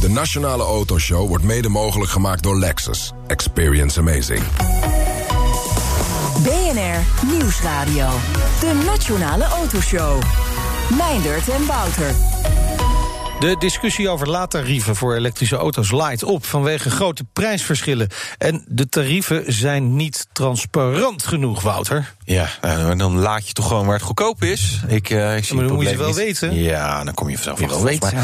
De Nationale Autoshow wordt mede mogelijk gemaakt door Lexus. Experience amazing. BNR Nieuwsradio. De Nationale Autoshow. Meindert en Wouter. De discussie over laadtarieven voor elektrische auto's laait op vanwege grote prijsverschillen. En de tarieven zijn niet transparant genoeg, Wouter. Ja, nou, dan laat je toch gewoon waar het goedkoop is. Ik, uh, ik zie maar dan moet je het wel niet. weten. Ja, dan kom je vanzelf Je wel weten,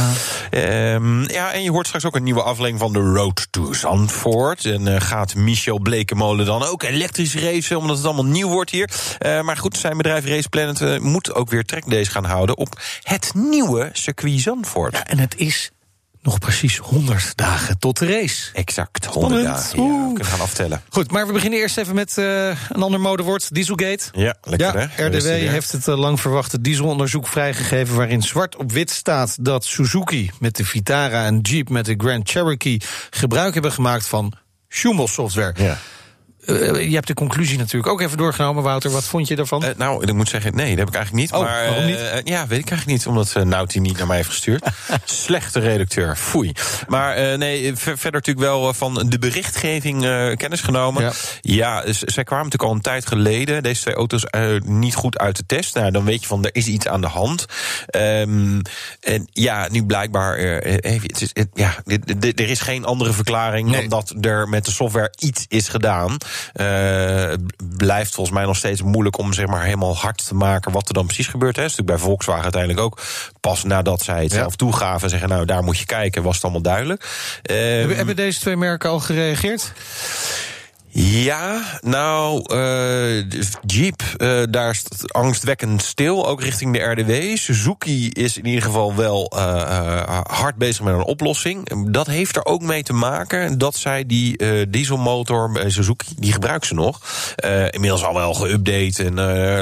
mij. Ehm, ja, en je hoort straks ook een nieuwe aflevering van de Road to Zandvoort. En eh, gaat Michel Blekemolen dan ook elektrisch racen, omdat het allemaal nieuw wordt hier. Eh, maar goed, zijn bedrijf Race Planet eh, moet ook weer trackdays gaan houden op het nieuwe circuit Zandvoort. Ja, en het is nog precies 100 dagen tot de race. Exact, 100 Spannend. dagen. Ja, we kunnen gaan aftellen. Goed, maar we beginnen eerst even met eh, een ander modewoord, Dieselgate. Ja, lekker ja, hè? RDW heeft het eh, lang verwachte dieselonderzoek vrijgegeven... waarin zwart op wit staat dat Suzuki met de Vitara... en Jeep met de Grand Cherokee gebruik hebben gemaakt van Schumel software. Ja. Eh, je hebt de conclusie natuurlijk ook even doorgenomen, Wouter. Wat vond je daarvan? Eh, nou, ik moet zeggen, nee, dat heb ik eigenlijk niet. Oh, maar, waarom niet? eh, ja, weet ik eigenlijk niet, omdat uh, Nauti niet naar mij heeft gestuurd. Slechte redacteur, foei. Maar eh, nee, ver- verder natuurlijk wel eh, van de berichtgeving eh, kennis genomen. Ja. Zij kwamen natuurlijk al een tijd geleden, deze twee auto's, eh, niet goed uit de test. Nou, dan weet je van, er is iets aan de hand. Ehm, en ja, nu blijkbaar, eh, eh, het is, het- ja, er is geen andere verklaring Nee. dan dat er met de software iets is gedaan. Eh, het blijft volgens mij nog steeds moeilijk om zeg maar helemaal hard te maken wat er dan precies gebeurt. Hè. Dat is natuurlijk bij Volkswagen uiteindelijk ook. Pas nadat zij het Ja. zelf toegaven en zeggen, nou daar moet je kijken, was het allemaal duidelijk. Ehm, hebben, hebben deze twee merken al gereageerd? Ja, nou, eh, Jeep, eh, daar het angstwekkend stil, ook richting de RDW. Suzuki is in ieder geval wel eh, hard bezig met een oplossing. Dat heeft er ook mee te maken dat zij die dieselmotor Suzuki, die gebruiken ze nog. Inmiddels al wel geüpdate en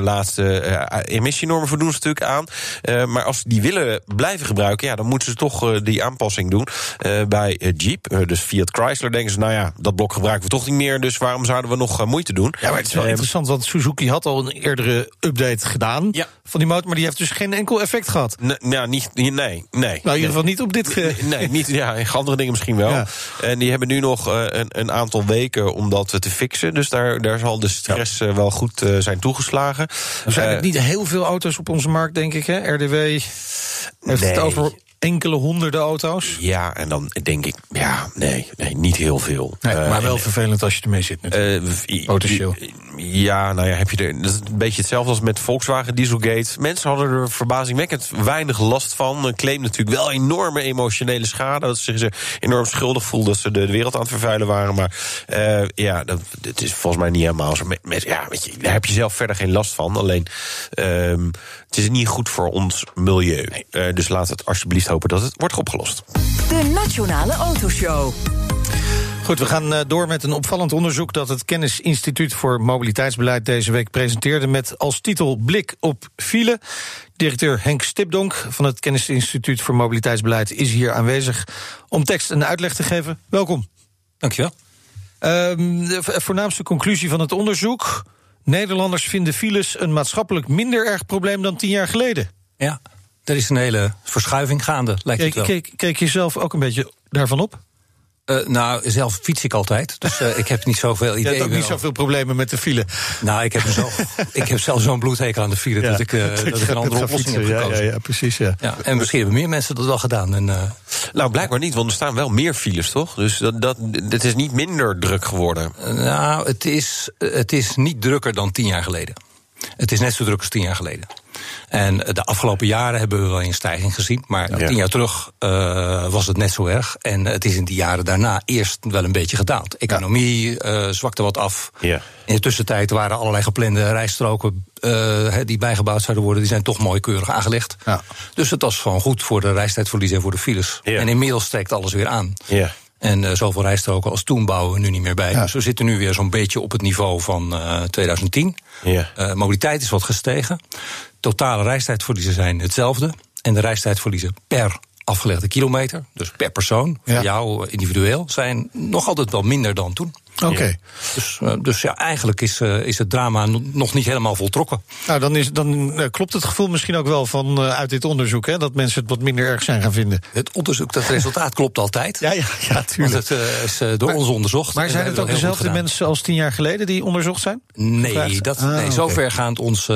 laatste emissienormen voldoen ze natuurlijk aan. Maar als ze die willen blijven gebruiken, ja, dan moeten ze toch die aanpassing doen. Bij Jeep, dus Fiat Chrysler, denken ze, nou ja, dat blok gebruiken we toch niet meer, dus waarom zouden we nog eh, moeite doen? Ja, maar het is wel Eh, interessant, want Suzuki had al een eerdere update gedaan Ja. van die motor, maar die heeft dus geen enkel effect gehad. n- nou, niet, nee, nee. Nou, in ieder geval niet op dit. ge- Nee, niet, ja, andere dingen misschien wel. Ja. En die hebben nu nog eh, een, een aantal weken om dat te fixen. Dus daar, daar zal de stress eh, wel goed zijn toegeslagen. Er zijn niet heel veel auto's op onze markt, denk ik. Hè? RDW heeft het Nee. over enkele honderden auto's. Ja, en dan denk ik, ja, nee, nee niet heel veel. Nee, Eh, maar wel en- vervelend als je ermee zit natuurlijk. Eh, v- Autoshow. Ja, nou ja, heb je er. Dat is een beetje hetzelfde als met Volkswagen Dieselgate. Mensen hadden er verbazingwekkend weinig last van. Een claim natuurlijk wel enorme emotionele schade. Dat ze zich enorm schuldig voelden dat ze de wereld aan het vervuilen waren. Maar eh, ja, dat, het is volgens mij niet helemaal zo. Met, met- ja, weet je, daar heb je zelf verder geen last van. Alleen, ehm, het is niet goed voor ons milieu. Dus laat het alsjeblieft hopen dat het wordt opgelost. De Nationale Autoshow. Goed, we gaan eh, door met een opvallend onderzoek dat het Kennisinstituut voor Mobiliteitsbeleid deze week presenteerde met als titel Blik op file. Directeur Henk Stipdonk van het Kennisinstituut voor Mobiliteitsbeleid is hier aanwezig om tekst en uitleg te geven. Welkom. Dankjewel. Ehm, de voornaamste conclusie van het onderzoek: Nederlanders vinden files een maatschappelijk minder erg probleem dan tien jaar geleden. Ja, er is een hele verschuiving gaande, lijkt het Keek, wel. keek, keek je zelf ook een beetje daarvan op? Eh, nou, zelf fiets ik altijd, dus eh, ik heb niet zoveel Je ideeën. hebt ook niet wel. zoveel problemen met de file. Nou, ik heb, zo, ik heb zelf zo'n bloedhekel aan de file dat ik, eh, dat ik een andere oplossing heb ja, gekozen. ja, ja, precies, ja. Ja, en misschien hebben meer mensen dat wel gedaan. En, eh, Nou, blijkbaar niet, want er staan wel meer files, toch? Dus dat, dat, het is niet minder druk geworden. nou, het is, het is niet drukker dan tien jaar geleden. Het is net zo druk als tien jaar geleden. En de afgelopen jaren hebben we wel een stijging gezien. Maar Ja. tien jaar terug eh, was het net zo erg. En het is in die jaren daarna eerst wel een beetje gedaald. Economie eh, zwakte wat af. Ja. In de tussentijd waren allerlei geplande rijstroken eh, die bijgebouwd zouden worden, die zijn toch mooi keurig aangelegd. Ja. Dus het was gewoon goed voor de reistijdverlies en voor de files. En inmiddels trekt alles weer aan. Ja. En eh, zoveel rijstroken als toen bouwen we nu niet meer bij. Ja. Dus we zitten nu weer zo'n beetje op het niveau van eh, 2010. Ja. Eh, mobiliteit is wat gestegen. Totale reistijdverliezen zijn hetzelfde. En de reistijdverliezen per afgelegde kilometer, dus per persoon, Ja. voor jou eh, individueel, zijn nog altijd wel minder dan toen. Oké. Dus, eh, dus ja, eigenlijk is, eh, is het drama no- nog niet helemaal voltrokken. Nou, dan, is, dan eh, klopt het gevoel misschien ook wel van uit dit onderzoek, hè, dat mensen het wat minder erg zijn gaan vinden. Het onderzoek, dat resultaat klopt altijd. Ja, ja, ja, Want tuurlijk. het eh, is door ons onderzocht. Maar zijn het ook dezelfde mensen als tien jaar geleden die onderzocht zijn? Nee, dat, Ah, nee zover gaat ons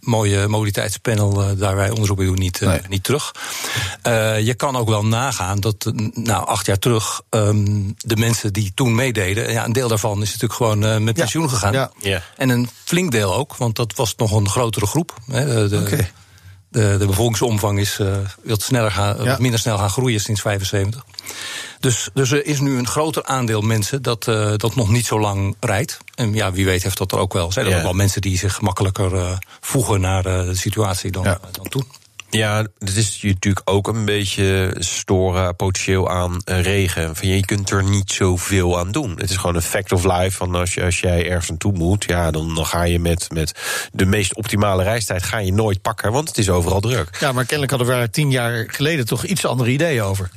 mooie mobiliteitspanel, daar wij onderzoek bij doen, niet, Nee. niet terug. Je kan ook wel nagaan dat, nou, acht jaar terug, ehm, de mensen die toen meededen, ja, een deel daarvan is natuurlijk gewoon eh, met Ja. pensioen gegaan. Ja. Ja. En een flink deel ook, want dat was nog een grotere groep. Hè, de, de, de, de bevolkingsomvang is eh, wat, sneller gaan, Ja. wat minder snel gaan groeien sinds 75. Dus, dus er is nu een groter aandeel mensen dat, eh, dat nog niet zo lang rijdt. En ja, wie weet heeft dat er ook wel. Zijn er Ja. ook wel mensen die zich makkelijker eh, voegen naar eh, de situatie dan, Ja. dan toen. Ja, het is je natuurlijk ook een beetje storen potentieel aan eh, regen. Van, je kunt er niet zoveel aan doen. Het is gewoon een fact of life. Van als, je, als jij ergens naartoe moet, ja, dan, dan ga je met, met de meest optimale reistijd ga je nooit pakken, want het is overal druk. Ja, maar kennelijk hadden we daar tien jaar geleden toch iets andere ideeën over.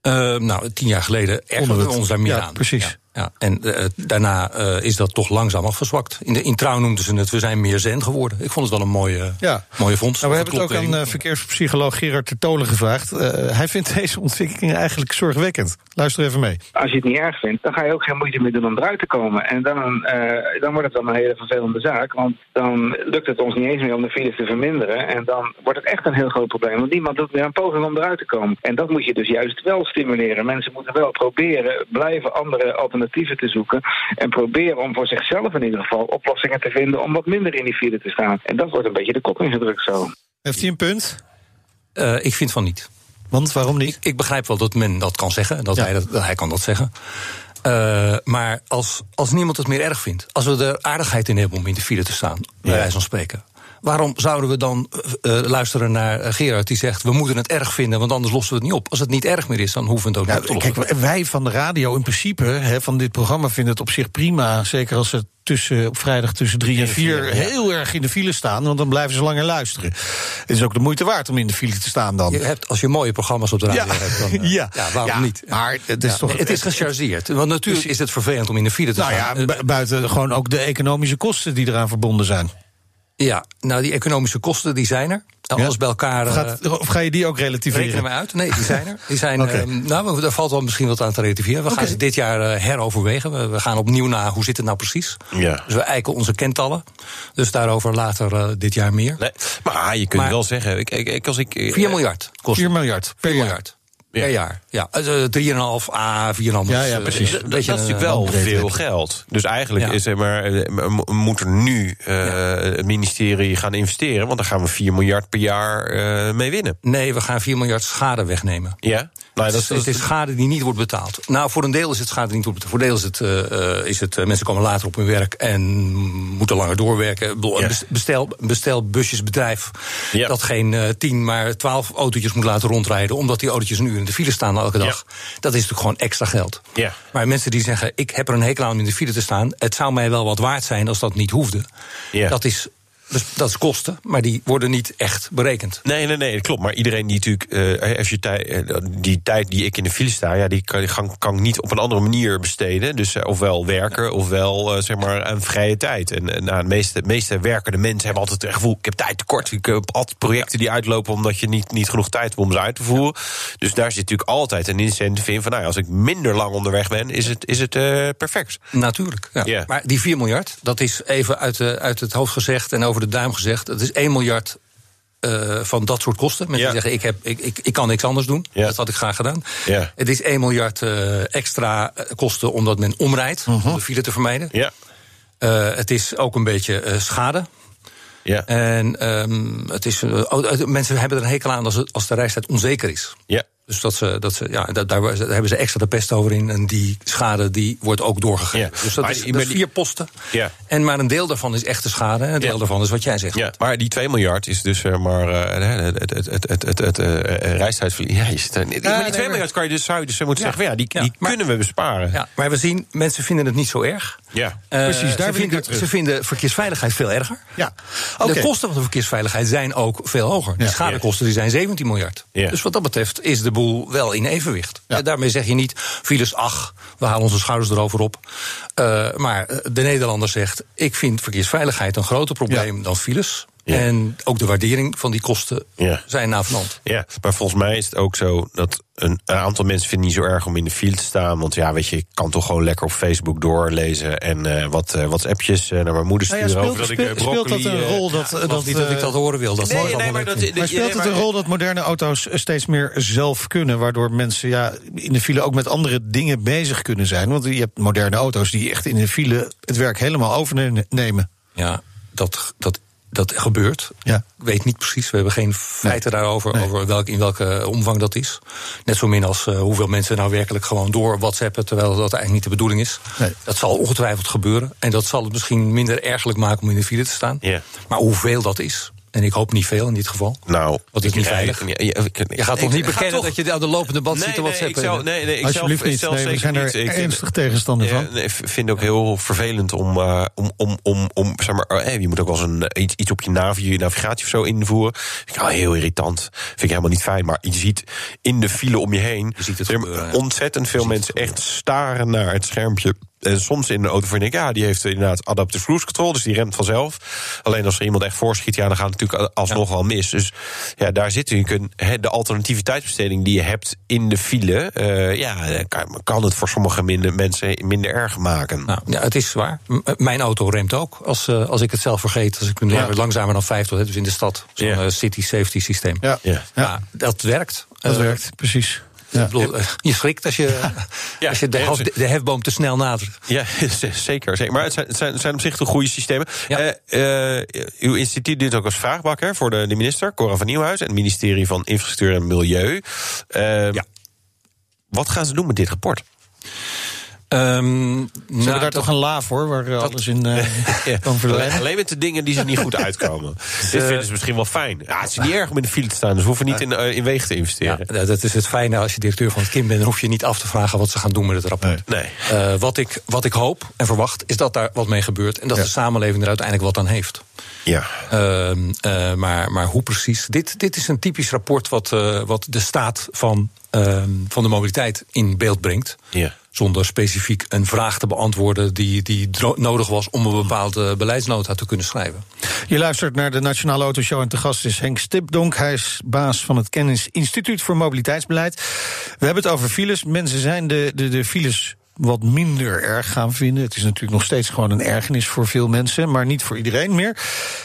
Eh, nou, tien jaar geleden ergerden Onder we ons daar meer ja, aan. precies. Ja, ja. En eh, daarna eh, is dat toch langzaam afgezwakt. In, de, in trouw noemden ze het, we zijn meer zen geworden. Ik vond het wel een mooie, Ja. mooie vondst. Nou, we hebben het ook aan eh, verkeerspsycholoog Gerard Tertolen gevraagd. Eh, hij vindt deze ontwikkeling eigenlijk zorgwekkend. Luister even mee. Als je het niet erg vindt, dan ga je ook geen moeite meer doen om eruit te komen. En dan, eh, dan wordt het wel een hele vervelende zaak. Want dan lukt het ons niet eens meer om de files te verminderen. En dan wordt het echt een heel groot probleem. Want niemand doet meer een poging om eruit te komen. En dat moet je dus juist wel stimuleren. Mensen moeten wel proberen, blijven andere alternatieven te zoeken. En proberen om voor zichzelf in ieder geval oplossingen te vinden om wat minder in die file te staan. En dat wordt een beetje de kop ingedrukt zo. Heeft hij een punt? Eh, ik vind van niet. Want waarom niet? Ik begrijp wel dat men dat kan zeggen, dat, Ja. hij, dat, dat hij kan dat zeggen. Eh, maar als, als niemand het meer erg vindt, als we er aardigheid in hebben om in de file te staan, bij Ja. wijze van spreken. Waarom zouden we dan eh, eh, luisteren naar eh, Gerard die zegt: we moeten het erg vinden, want anders lossen we het niet op. Als het niet erg meer is, dan hoeven we het ook niet op te Nou, lossen. kijk, wij van de radio in principe, hè, van dit programma, vinden het op zich prima. Zeker als ze tussen, op vrijdag tussen drie en vier heel erg in de file staan. Want dan blijven ze langer luisteren. Het is ook de moeite waard om in de file te staan dan. Je hebt, als je mooie programma's op de radio Ja. hebt, dan, Ja. ja. waarom Ja, niet? maar het is Ja, toch- het is gechargeerd. Want natuurlijk is het vervelend om in de file te Nou staan. ja, bu- buiten gewoon ook de economische kosten die eraan verbonden zijn. Ja, nou die economische kosten die zijn er. Alles bij elkaar. Of, eh, gaat, of ga je die ook Rekenen relativeren? we uit? Nee, die zijn er. Die zijn, Oké. ehm, nou, daar valt wel misschien wat aan te relativeren. We gaan ze dit jaar eh, heroverwegen. We, we gaan opnieuw naar hoe zit het nou precies. Ja. Dus we eiken onze kentallen. Dus daarover later eh, dit jaar meer. Nee, maar je kunt Maar- wel zeggen, ik, als ik... eh, 4 miljard kost 4 miljard per 4 jaar. miljard. Per jaar. Ja, uh, 3,5 à 4,5. Ja, ja, precies. Eh, Dat, weet dat je, is natuurlijk wel veel geld. Dus eigenlijk Ja. is er maar, eh, moet er nu eh, het ministerie gaan investeren. Want dan gaan we 4 miljard per jaar eh, mee winnen. Nee, we gaan 4 miljard schade wegnemen. Ja? Nou, het, is, het is schade die niet wordt betaald. Nou, voor een deel is het schade die niet wordt betaald. Voor een deel is het, eh, eh, is het eh, mensen komen later op hun werk en moeten langer doorwerken. Ja. Bestel, bestelbusjesbedrijf Ja. dat geen eh, 10, maar 12 autootjes moet laten rondrijden, omdat die autootjes een uur in de file staan elke dag. Dat is natuurlijk gewoon extra geld. Ja. Maar mensen die zeggen: ik heb er een hekel aan om in de file te staan, het zou mij wel wat waard zijn als dat niet hoefde. Ja. Dat is. Dus dat is kosten, maar die worden niet echt berekend. Nee, nee, nee, klopt. Maar iedereen die natuurlijk, eh, als je tij, eh, die tijd die ik in de file sta, ja, die kan, kan, kan ik niet op een andere manier besteden. Dus eh, ofwel werken, ofwel eh, zeg maar aan vrije tijd. En eh, nou, de meeste, meeste werkende mensen hebben altijd het gevoel: ik heb tijd tekort. Ik heb altijd projecten die uitlopen omdat je niet, niet genoeg tijd hebt om ze uit te voeren. Dus daar zit natuurlijk altijd een incentive in van, nou, als ik minder lang onderweg ben, is het, is het eh, perfect. Natuurlijk. Ja. Ja. Maar die 4 miljard, dat is even uit, de, uit het hoofd gezegd en over de duim gezegd. Dat is 1 miljard eh, van dat soort kosten. Mensen Ja. die zeggen: ik, heb, ik, ik, ik kan niks anders doen. Ja. Dat had ik graag gedaan. Ja. Het is 1 miljard eh, extra eh, kosten omdat men omrijdt. Om de file te vermijden. Ja. Het is ook een beetje schade. Ja. En ehm, het is, oh, het- mensen hebben er een hekel aan als, het, als de reistijd onzeker is. Ja. Dus dat ze, dat ze, ja, daar, daar hebben ze extra de pest over in. En die schade die wordt ook doorgegeven. Ja. Dus dat Maar is, dat vier posten. Ja. En maar een deel daarvan is echte schade. En een deel Ja. daarvan is wat jij zegt. Ja, maar die 2 miljard is dus eh, maar eh, het, het, het, het, het, het, het eh, reistijdverlies. Ja, die 2 maar- miljard kan je dus, zou je dus moeten zeggen, ja, die, die maar- kunnen we besparen. Ja, maar we zien, mensen vinden het niet zo erg. Ja. Eh, Precies, daar ze vinden, ze vinden verkeersveiligheid veel erger. Ja, oké. De kosten van de verkeersveiligheid zijn ook veel hoger. Die schadekosten die zijn 17 miljard. Ja. Dus wat dat betreft is de boel wel in evenwicht. Ja. En daarmee zeg je niet, files, ach, we halen onze schouders erover op. Eh, maar eh, de Nederlander zegt, ik vind verkeersveiligheid een groter probleem dan files. Ja. En ook de waardering van die kosten Ja. zijn navenant. Ja, maar volgens mij is het ook zo dat een, een aantal mensen vinden het niet zo erg om in de file te staan. Want ja, weet je, ik kan toch gewoon lekker op Facebook doorlezen en eh, wat eh WhatsAppjes eh, naar mijn moeder Nou sturen ja, over speelt, dat ik speelt, speelt dat een rol dat, Ik dat, niet dat ik dat horen wil. Dat nee, maar dat-. Maar speelt nee, het een rol dat moderne auto's steeds meer zelf kunnen, waardoor mensen ja, in de file ook met andere dingen bezig kunnen zijn? Want je hebt moderne auto's die echt in de file het werk helemaal overnemen. Ja, dat, dat, dat gebeurt. Ja. Ik weet niet precies, we hebben geen feiten daarover, Nee. over welk, in welke omvang dat is. Net zo min als eh, hoeveel mensen nou werkelijk gewoon door WhatsAppen, terwijl dat eigenlijk niet de bedoeling is. Nee. Dat zal ongetwijfeld gebeuren. En dat zal het misschien minder ergelijk maken om in de file te staan. Ja. Maar hoeveel dat is, en ik hoop niet veel in dit geval. Nou, Wat is ik niet veilig? Ja, ja, ik- Je gaat toch ik- niet bekennen toch- dat je aan de lopende band zit te Nee, nee, WhatsAppen? ik zou, nee, nee, ik Alsjeblieft zelf, niet. zelf Nee, we zeker zijn er niet. Ik vind- ernstig tegenstander Ja, van. nee, ik vind het ook heel vervelend om, eh, om, om, om, om zeg maar, eh, je moet ook wel eens een, iets, iets op je, navi, je navigatie of zo invoeren. Vind ik heel irritant. Vind ik helemaal niet fijn. Maar je ziet in de file om je heen Je ziet het er gebeuren, ontzettend veel mensen echt staren naar het schermpje. En soms in de auto van denk ik, ja, die heeft inderdaad adaptive cruise control, dus die remt vanzelf. Alleen als er iemand echt voorschiet, ja, dan gaat het natuurlijk alsnog wel mis. Dus ja, daar zit je. Je kunt, hè, de alternativiteitsbesteding die je hebt in de file, eh, ja, kan, kan het voor sommige minder mensen minder erg maken. Nou, ja, het is zwaar. M- mijn auto remt ook als, eh, als ik het zelf vergeet. Als ik nu Ja. langzamer dan 50, hè, dus in de stad. Zo'n Ja. eh, city safety systeem. Ja, Ja. Ja, dat werkt. dat werkt, precies. Ja. ik bedoel, eh, je schrikt als je, Ja. als je de, de, hefboom te snel nadert. Ja, zeker, zeker. Maar het zijn, het zijn, op zich toch goede systemen. Ja. Eh, eh, uw instituut dient ook als vraagbak hè, voor de, de minister, Cora van Nieuwhuis... en het ministerie van Infrastructuur en Milieu. Eh, Ja. Wat gaan ze doen met dit rapport? Ehm, Ze nou, hebben daar dat- toch een la voor, waar eh, alles in eh, Ja. kan verdwijnen? Alleen met de dingen die ze niet goed uitkomen. Dit vinden ze misschien wel fijn. Ja, het is niet erg om in de file te staan, dus we hoeven niet in, eh, in wegen te ja, investeren. dat dat is het fijne als je directeur van het kind bent. Dan hoef je niet af te vragen wat ze gaan doen met het rapport. Nee. Wat, ik, wat ik hoop en verwacht is dat daar wat mee gebeurt. En dat Ja. de samenleving er uiteindelijk wat aan heeft. Ja. Ehm, eh, maar, maar hoe precies? Dit, dit is een typisch rapport wat, wat de staat van, ehm, van de mobiliteit in beeld brengt. Ja. Zonder specifiek een vraag te beantwoorden die, die nodig was om een bepaalde beleidsnota te kunnen schrijven. Je luistert naar de Nationale Autoshow en te gast is Henk Stipdonk. Hij is baas van het Kennis Instituut voor Mobiliteitsbeleid. We hebben het over files. Mensen zijn de, de, de files wat minder erg gaan vinden. Het is natuurlijk nog steeds gewoon een ergernis voor veel mensen, maar niet voor iedereen meer.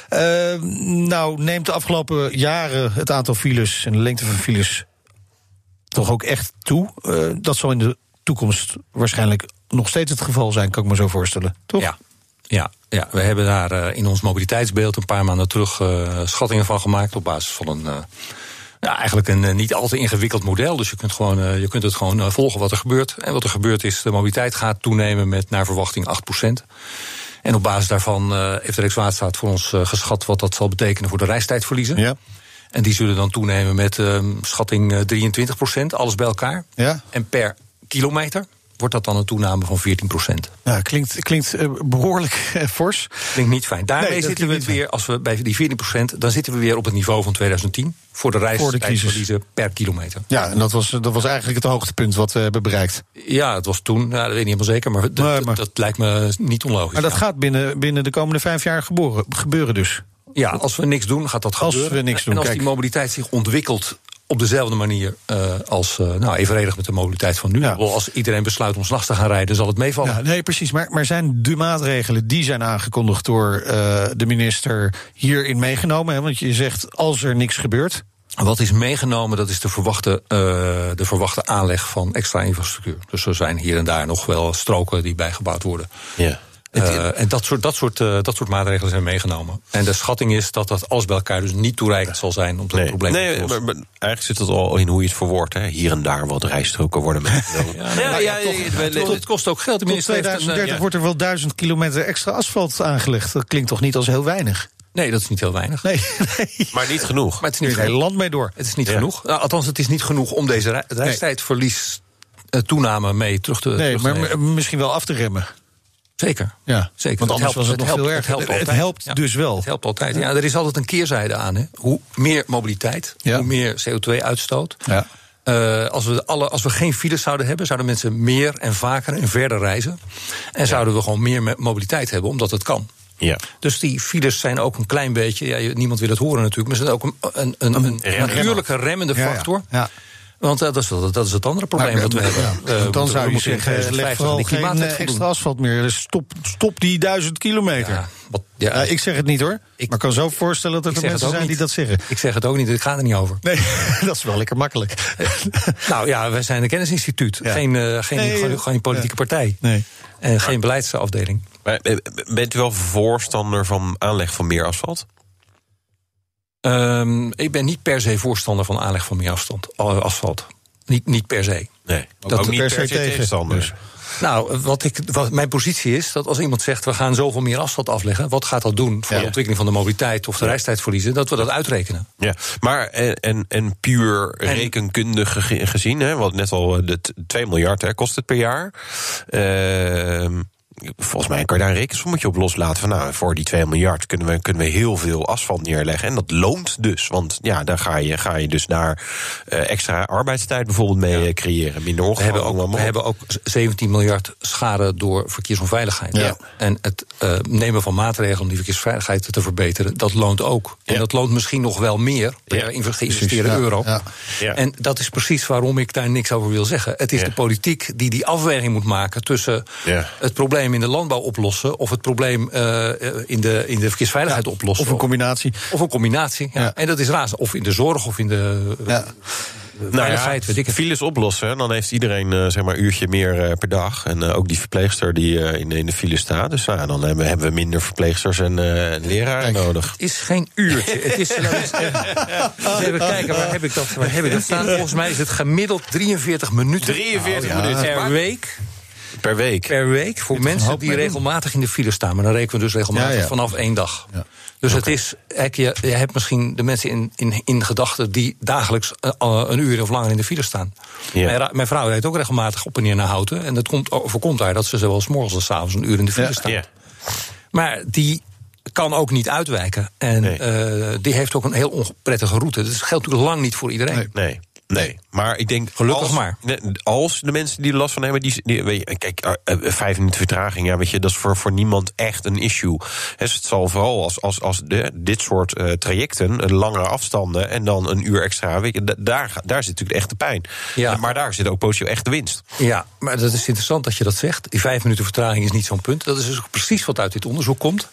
Eh, nou, neemt de afgelopen jaren het aantal files en de lengte van files toch ook echt toe. Eh, dat zal in de toekomst waarschijnlijk nog steeds het geval zijn, kan ik me zo voorstellen. Toch? Ja, ja, ja. we hebben daar eh, in ons mobiliteitsbeeld een paar maanden terug eh, schattingen van gemaakt. Op basis van een. eh, ja, eigenlijk een niet al te ingewikkeld model. Dus je kunt, gewoon, je kunt het gewoon volgen wat er gebeurt. En wat er gebeurt is, de mobiliteit gaat toenemen met naar verwachting 8%. En op basis daarvan heeft de Rijkswaterstaat voor ons geschat wat dat zal betekenen voor de reistijdverliezen. Ja. En die zullen dan toenemen met eh, schatting eh, 23%, alles bij elkaar. Ja. En per kilometer wordt dat dan een toename van 14%. Ja, klinkt, klinkt eh, behoorlijk eh, fors. Klinkt niet fijn. Daarmee Nee, zitten we weer, als we bij die 14%, dan zitten we weer op het niveau van 2010 voor de crisis. reistijdverliezen per kilometer. Ja, en dat was, dat was eigenlijk het hoogtepunt wat we hebben bereikt. Ja, het was toen, ja, dat weet ik niet helemaal zeker, maar, dat lijkt me niet onlogisch. Maar dat ja. gaat binnen, binnen de komende vijf jaar geboren, gebeuren dus. Ja, als we niks doen, gaat dat Als gebeuren. we niks doen, en als kijk. die mobiliteit zich ontwikkelt op dezelfde manier eh, als, eh, nou, evenredig met de mobiliteit van nu. Ja. Als iedereen besluit om s'nachts te gaan rijden, zal het meevallen. Ja, nee, precies. Maar, maar zijn de maatregelen die zijn aangekondigd door eh, de minister hierin meegenomen? Hè? Want je zegt als er niks gebeurt. Wat is meegenomen, dat is de verwachte, eh, de verwachte aanleg van extra infrastructuur. Dus er zijn hier en daar nog wel stroken die bijgebouwd worden. Ja. Uh, en dat soort, dat, soort, uh, dat soort maatregelen zijn meegenomen. En de schatting is dat dat alles bij elkaar dus niet toereikend zal zijn om dat nee, probleem nee, te lossen. maar eigenlijk zit het al in hoe je het verwoordt. Hè. Hier en daar wat rijstroken worden meegenomen. Ja, nee, ja, toch, het kost ook geld. Tot een, eh, 2030 ja. wordt er wel duizend kilometer extra asfalt aangelegd. Dat klinkt toch niet als heel weinig? Nee, dat is niet heel weinig. Nee, nee. Maar niet genoeg. Maar het is niet het hele genoeg. land mee door. Het is niet Ja. genoeg. Nou, althans, het is niet genoeg om deze rei- reistijdverlies eh, toename mee terug te, Nee, terug te maar nemen. misschien wel af te remmen. Zeker. Ja, Zeker. Want anders helpt- was het, nog helpt, veel erger. Het helpt, Het helpt Ja. dus wel. Het helpt altijd. Ja, er is altijd een keerzijde aan. Hè. Hoe meer mobiliteit, Ja. hoe meer CO2-uitstoot. Ja. Eh, als, we alle, als we geen files zouden hebben, zouden mensen meer en vaker en verder reizen. En zouden we gewoon meer me- mobiliteit hebben, omdat het kan. Ja. Dus die files zijn ook een klein beetje, ja, niemand wil het horen natuurlijk, maar ze zijn ook een, een, een, een natuurlijke remmende factor. Ja. Want eh, dat, is, wel- dat is het andere probleem Maar, dat we hebben. ja. Eh, Want dan we zou je zeggen, leg 2050 vooral geen eh, extra asfalt meer. Dus stop, stop die duizend kilometer. Ja, Ja. wat, ja, ik zeg het niet hoor. Ik- maar ik kan zo voorstellen dat er mensen zijn niet. die dat zeggen. Ik zeg het ook niet, ik ga er niet over. Nee, dat is wel lekker makkelijk. Nou ja, wij zijn een kennisinstituut. Ja. Geen, eh, geen, Nee, geen, geen politieke partij. Nee. En geen beleidsafdeling. Maar, bent u wel voorstander van aanleg van meer asfalt? Ehm, ik ben niet per se voorstander van aanleg van meer afstand, eh, asfalt. Niet, niet per se. Nee, Dat ook niet per per se se tegen, tegenstander. dus. Nou, wat ik, wat mijn positie is dat als iemand zegt we gaan zoveel meer asfalt afleggen, wat gaat dat doen voor Ja. de ontwikkeling van de mobiliteit of de reistijdverliezen, dat we dat uitrekenen. Ja, maar en, en, en puur rekenkundig ge- gezien, hè, want net al de t- 2 miljard hè, kost het per jaar. Ehm, volgens mij kan je daar een rekensommetje op loslaten. Van nou, voor die 2 miljard kunnen we, kunnen we heel veel asfalt neerleggen. En dat loont dus. Want ja, daar ga je, ga je dus daar eh, extra arbeidstijd bijvoorbeeld mee eh, creëren. Minder We hebben, ook, we hebben ook 17 miljard schade door verkeersonveiligheid. Ja. En het eh, nemen van maatregelen om die verkeersveiligheid te verbeteren, dat loont ook. En Ja. dat loont misschien nog wel meer per Ja, inve- Precies, geïnvesteerde euro. ja. Ja. En dat is precies waarom ik daar niks over wil zeggen. Het is Ja. de politiek die die afweging moet maken tussen Ja. het probleem in de landbouw oplossen of het probleem eh, in, de, in de verkeersveiligheid oplossen. Of een combinatie. Of een combinatie. Ja. Ja. En dat is raar. Of in de zorg of in de Ja. veiligheid, weet ik het. files oplossen. Dan heeft iedereen eh, zeg maar een uurtje meer eh, per dag. En eh, ook die verpleegster die eh, in, in de file staat. Dus nou, dan hebben, hebben we minder verpleegsters en eh, leraren nodig. Het is geen uurtje. Het is, nou, eens even, even kijken, waar heb, ik dat, waar heb ik dat staan? Volgens mij is het gemiddeld 43 minuten 43 Nou, minuten. per week. Per week. Per week voor mensen die regelmatig in de file staan. Maar dan rekenen we dus regelmatig Ja, ja. vanaf één dag. Ja. Dus het is, je, je hebt misschien de mensen in, in, in gedachten die dagelijks eh, eh, een uur of langer in de file staan. Mijn, mijn vrouw rijdt ook regelmatig op en neer naar Houten. En dat komt, overkomt haar dat ze zowel s morgens als s avonds een uur in de file staan. Ja. Maar die kan ook niet uitwijken. En Nee. eh, die heeft ook een heel onprettige route. Dat geldt natuurlijk lang niet voor iedereen. Nee. Nee. Nee, maar ik denk. Gelukkig als, maar. Als de mensen die er last van hebben, die, die weet je, kijk, eh, eh, vijf minuten vertraging, ja, weet je, dat is voor, voor niemand echt een issue. Dus het zal vooral als, als, als de, dit soort eh, trajecten, langere afstanden en dan een uur extra, weet je, da- daar, daar zit natuurlijk echt de pijn. Ja. Maar daar zit ook positief echt de winst. Ja, maar dat is interessant dat je dat zegt. Die vijf minuten vertraging is niet zo'n punt. Dat is dus precies wat uit dit onderzoek komt.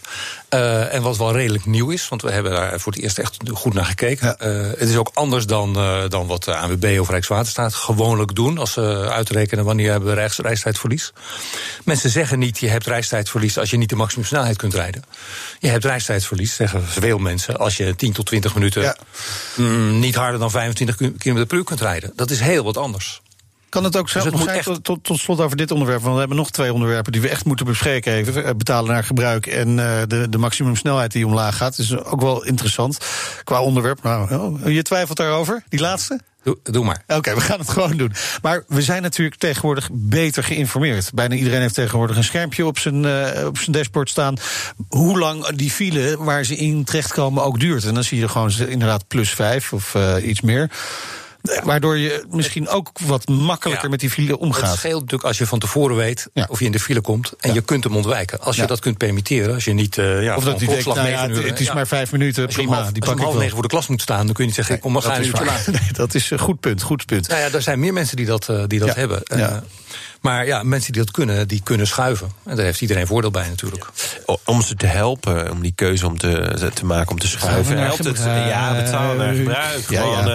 En wat wel redelijk nieuw is, want we hebben daar voor het eerst echt goed naar gekeken. Ja. Het is ook anders dan, dan wat ANWB of Rijkswaterstaat gewoonlijk doen... als ze uitrekenen wanneer hebben we reis, reistijdverlies. Mensen zeggen niet, je hebt reistijdverlies... als je niet de maximumsnelheid kunt rijden. Je hebt reistijdverlies, zeggen veel mensen... als je 10 tot 20 minuten Ja. mm, niet harder dan 25 km per uur kunt rijden. Dat is heel wat anders. Kan het ook zo Dus zijn, echt- tot, tot, tot slot over dit onderwerp? Want we hebben nog twee onderwerpen die we echt moeten bespreken even. Eh, Betalen naar gebruik en eh, de, de maximumsnelheid die omlaag gaat. is ook wel interessant qua onderwerp. Nou, oh, je twijfelt daarover, die laatste? Doe, doe maar. Oké, we gaan het gewoon doen. Maar we zijn natuurlijk tegenwoordig beter geïnformeerd. Bijna iedereen heeft tegenwoordig een schermpje op zijn, eh, op zijn dashboard staan. Hoe lang die file waar ze in terechtkomen ook duurt. En dan zie je gewoon inderdaad plus vijf of eh, iets meer. Eh, Waardoor je misschien ook wat makkelijker Ja. met die file Het omgaat. scheelt natuurlijk als je van tevoren weet Ja. of je in de file komt en Ja. je kunt hem ontwijken. Als je dat kunt permitteren, als je niet. eh ja, Of dat hij denkt, nou het, het is maar vijf minuten, Als prima, half, die als je om ik half negen voor de klas moet staan, dan kun je niet zeggen: kom, maar ga dat een. Nee, dat is een goed punt, goed punt. Nou ja, er zijn meer mensen die dat, eh, die dat hebben. Ja. Maar ja, mensen die dat kunnen, die kunnen schuiven. En daar heeft iedereen voordeel bij natuurlijk. Om ze te helpen, om die keuze om te, te maken om te schuiven. Helpt het? Ja, betalen naar gebruik. Ja, Gewoon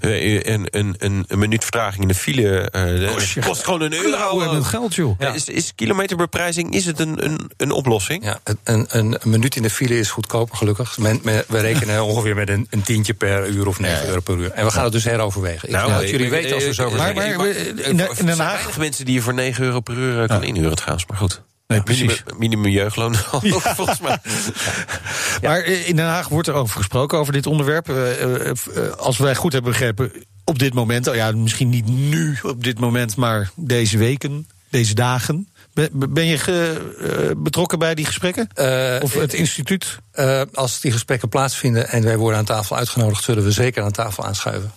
eh, een, een, een, een minuut vertraging in de file. eh, dat kost gewoon een euro. Klauwen met geld, joh. Ja, is, is kilometerbeprijzing is het een, een, een oplossing? Ja, een, een, een minuut in de file is goedkoper, gelukkig. Men, men- we rekenen ongeveer met een, een tientje per uur of 9 euro per uur. En we gaan het dus heroverwegen. Ik Nou, denk dat jullie weten als we zo Maar- zijn. maar- in de- in Den Haag- mensen die je voor 9 euro per uur eh, kan inhuren trouwens. Maar goed. Nee, precies. Minimum, minimum jeugdloon volgens mij. Maar in Den Haag wordt er over gesproken, over dit onderwerp. Eh, eh, Als wij goed hebben begrepen, op dit moment... oh ja, misschien niet nu op dit moment, maar deze weken, deze dagen... Ben, je ge- eh, betrokken bij die gesprekken? Eh, Of het instituut? Eh, als die gesprekken plaatsvinden en wij worden aan tafel uitgenodigd, zullen we zeker aan tafel aanschuiven.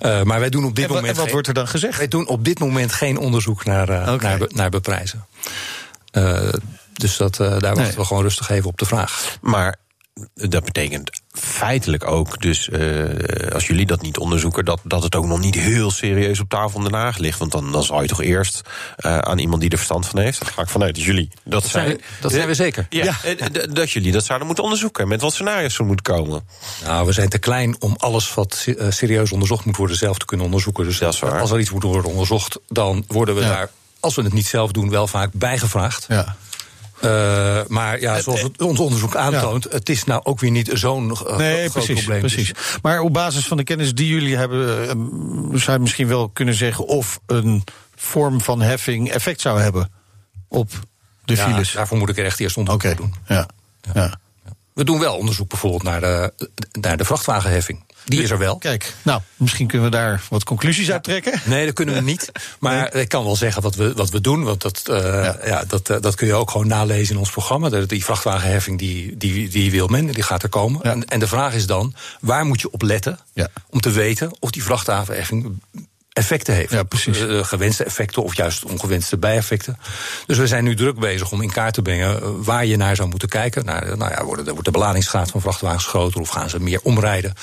Maar wij doen op dit En, moment. en wat geen- wordt er dan gezegd? Wij doen op dit moment geen onderzoek naar, naar, be- naar beprijzen. Dus dat, daar wachten we gewoon rustig even op de vraag. Maar dat betekent feitelijk ook, dus eh, als jullie dat niet onderzoeken, dat, dat het ook nog niet heel serieus op tafel in Den Haag ligt. Want dan, dan zou je toch eerst eh, aan iemand die er verstand van heeft. Dat ga ik vanuit dat jullie dat, zijn zijn. we- dat zijn we zeker. Ja, eh, dat jullie dat zouden moeten onderzoeken. Met wat scenario's er moeten komen. Nou, we zijn te klein om alles wat se- serieus onderzocht moet worden zelf te kunnen onderzoeken. Dus Dat is waar. als er iets moet worden onderzocht, dan worden we Ja. daar, als we het niet zelf doen, wel vaak bijgevraagd. Ja. Eh, maar ja, zoals het, ons onderzoek aantoont, het is nou ook weer niet zo'n eh, Nee, groot precies, probleem. Precies. Maar op basis van de kennis die jullie hebben... eh, zou je misschien wel kunnen zeggen... of een vorm van heffing effect zou hebben op de Ja, files. daarvoor moet ik er echt eerst onderzoek naar doen. ja. ja. We doen wel onderzoek bijvoorbeeld naar de, naar de vrachtwagenheffing. Die is er wel. Kijk, nou, misschien kunnen we daar wat conclusies uit trekken. Nee, dat kunnen we niet. Maar ik kan wel zeggen wat we, wat we doen. Want dat, eh, ja. dat, eh, dat kun je ook gewoon nalezen in ons programma. De- Die vrachtwagenheffing die, die, die wil men, die gaat er komen. Ja. En, en de vraag is dan, waar moet je op letten... Ja. om te weten of die vrachtwagenheffing effecten heeft. Ja, precies. Eh, gewenste effecten of juist ongewenste bijeffecten. Dus we zijn nu druk bezig om in kaart te brengen... eh, waar je naar zou moeten kijken. Nou, nou ja, wordt, wordt de beladingsgraad van vrachtwagens groter... of gaan ze meer omrijden?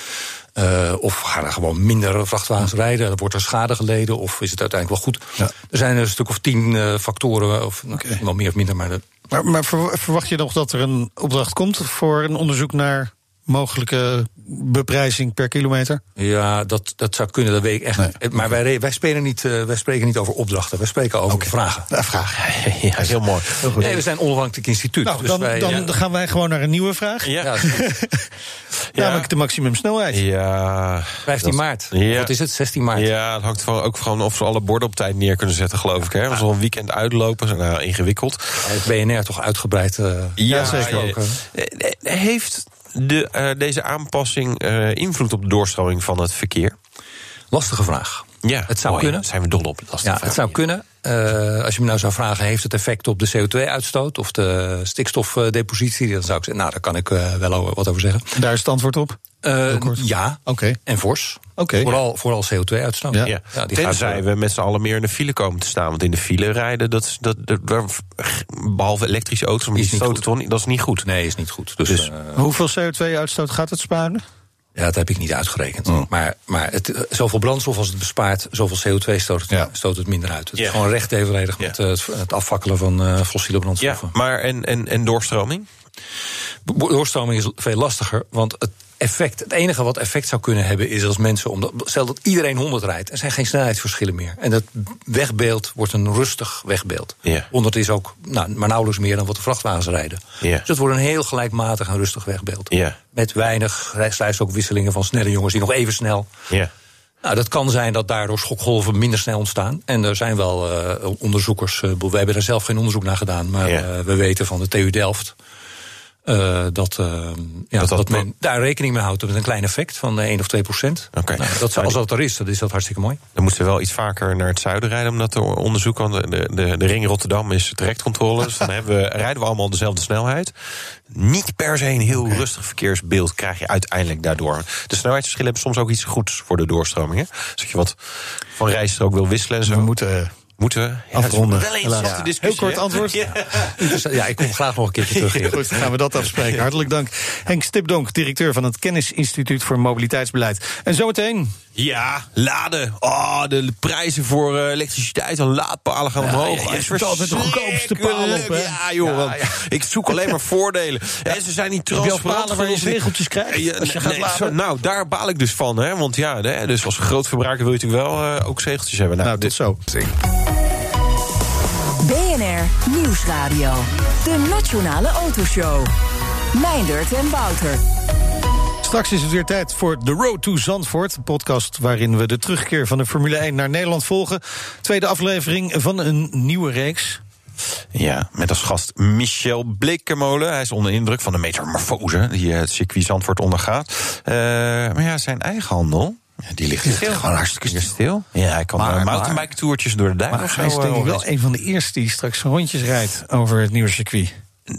Eh, of gaan er gewoon minder vrachtwagens rijden? Wordt er schade geleden? Of is het uiteindelijk wel goed? Ja. Er zijn een stuk of tien eh, factoren, of nou, Oké. wel meer of minder. Maar de, Maar, maar ver- verwacht je nog dat er een opdracht komt voor een onderzoek naar mogelijke beprijzing per kilometer? ja, dat, dat zou kunnen, dat weet ik echt Nee. niet. Maar wij, wij, spelen niet, eh, wij spreken niet over opdrachten, wij spreken over vragen. Nou, vraag. Ja, heel mooi. Nee, we zijn een onafhankelijk instituut. Nou, dus dan, wij, dan ja, gaan wij gewoon naar een nieuwe vraag. Ja. ja, goed. Namelijk de maximumsnelheid. Ja. 15 Dat- maart. Ja. Wat is het? 16 maart. Ja, het hangt van, ook van of ze alle borden op tijd neer kunnen zetten, geloof ik. Hè? Als we al een weekend uitlopen, is nou, ingewikkeld. Het BNR toch uitgebreid. eh, Ja, zeker. eh, eh, Heeft de, eh, deze aanpassing eh, invloed op de doorstroming van het verkeer? Lastige vraag. Ja, Het zou Mooi, kunnen. daar zijn we dol op. Lastige Ja, vraag. het zou kunnen. Eh, als je me nou zou vragen, heeft het effect op de CO2-uitstoot of de stikstofdepositie? Dan zou ik zeggen, nou, daar kan ik eh, wel wat over zeggen. Daar is het antwoord op. Eh, ja, Oké. en fors. Oké. Vooral, vooral CO2-uitstoot. Ja. Ja. Ja, gaat, Tenzij we met z'n allen meer in de file komen te staan. Want in de file rijden, dat dat, dat, behalve elektrische auto's, maar Is niet goed. dat is niet goed. Nee, is niet goed. Dus, Dus- eh, Hoeveel CO2-uitstoot gaat het sparen? ja, dat heb ik niet uitgerekend. Oh. Maar, maar het, eh, zoveel brandstof als het bespaart, zoveel CO2 stoot het, Ja. stoot het minder uit. Het Ja. is gewoon recht evenredig Ja. met het, het afvakkelen van eh, fossiele Ja, brandstoffen. maar en, en, en doorstroming? Doorstroming is veel lastiger, want het effect, het enige wat effect zou kunnen hebben is als mensen, omdat, stel dat iedereen 100 rijdt, er zijn geen snelheidsverschillen meer. En dat wegbeeld wordt een rustig wegbeeld. Ja. 100 is ook nou, maar nauwelijks meer dan wat de vrachtwagens rijden. Ja. Dus het wordt een heel gelijkmatig en rustig wegbeeld. Ja. Met weinig slechts ook wisselingen van snelle jongens die nog even snel. Ja. Nou, dat kan zijn dat daardoor schokgolven minder snel ontstaan. En er zijn wel eh, onderzoekers, uh, wij hebben er zelf geen onderzoek naar gedaan, maar Ja. uh, we weten van de TU Delft. Uh, dat, uh, ja, dat, dat- dat, men daar rekening mee houdt met een klein effect van 1 of 2 procent. Oké. Nou, dat, als dat er is, dan is dat hartstikke mooi. Dan moeten we wel iets vaker naar het zuiden rijden om dat te onderzoeken. Want de, de, de ring Rotterdam is trajectcontrole. Dus dan hebben we, rijden we allemaal dezelfde snelheid. Niet per se een heel rustig verkeersbeeld krijg je uiteindelijk daardoor. De snelheidsverschillen hebben soms ook iets goeds voor de doorstroming. Hè? Dus als je wat van rijstrook wil wisselen en zo. We moeten... eh, Moeten we? Ja, Afronden. het is Wel een interessante Ja. discussie. Heel kort hè? antwoord. Ja. Ja, ik kom graag nog een keertje terug hier. Goed, dan gaan we dat afspreken. Hartelijk dank. Henk Stipdonk, directeur van het Kennisinstituut voor Mobiliteitsbeleid. En zometeen Ja, laden. Oh, de prijzen voor uh, elektriciteit en laadpalen gaan omhoog. Ja, je zoekt altijd de goedkoopste paal op, hè? Ja, joh. Ja, want ja. Ik zoek alleen maar voordelen. En ze zijn niet Heb je al transparant. palen waar je genoeg. zegeltjes krijgt Ja, als je nee, gaat nee, laden? zo- nou, daar baal ik dus van. Hè? Want ja, hè, dus als groot verbruiker wil je natuurlijk wel eh, ook zegeltjes hebben. Nou, tot dit, zo. BNR Nieuwsradio. De Nationale Autoshow. Meindert en Wouter. Straks is het weer tijd voor The Road to Zandvoort. Een podcast waarin we de terugkeer van de Formule 1 naar Nederland volgen. Tweede aflevering van een nieuwe reeks. Ja, met als gast Michel Blekemolen. Hij is onder indruk van de metamorfose die het circuit Zandvoort ondergaat. Eh, maar ja, zijn eigen handel... Ja, die ligt stil. Gewoon hartstikke stil. Ja, hij kan Maar- maar- mountainbike toertjes door de duinen Maar of hij is denk ik eh, wel een van de eerste die straks rondjes rijdt over het nieuwe circuit.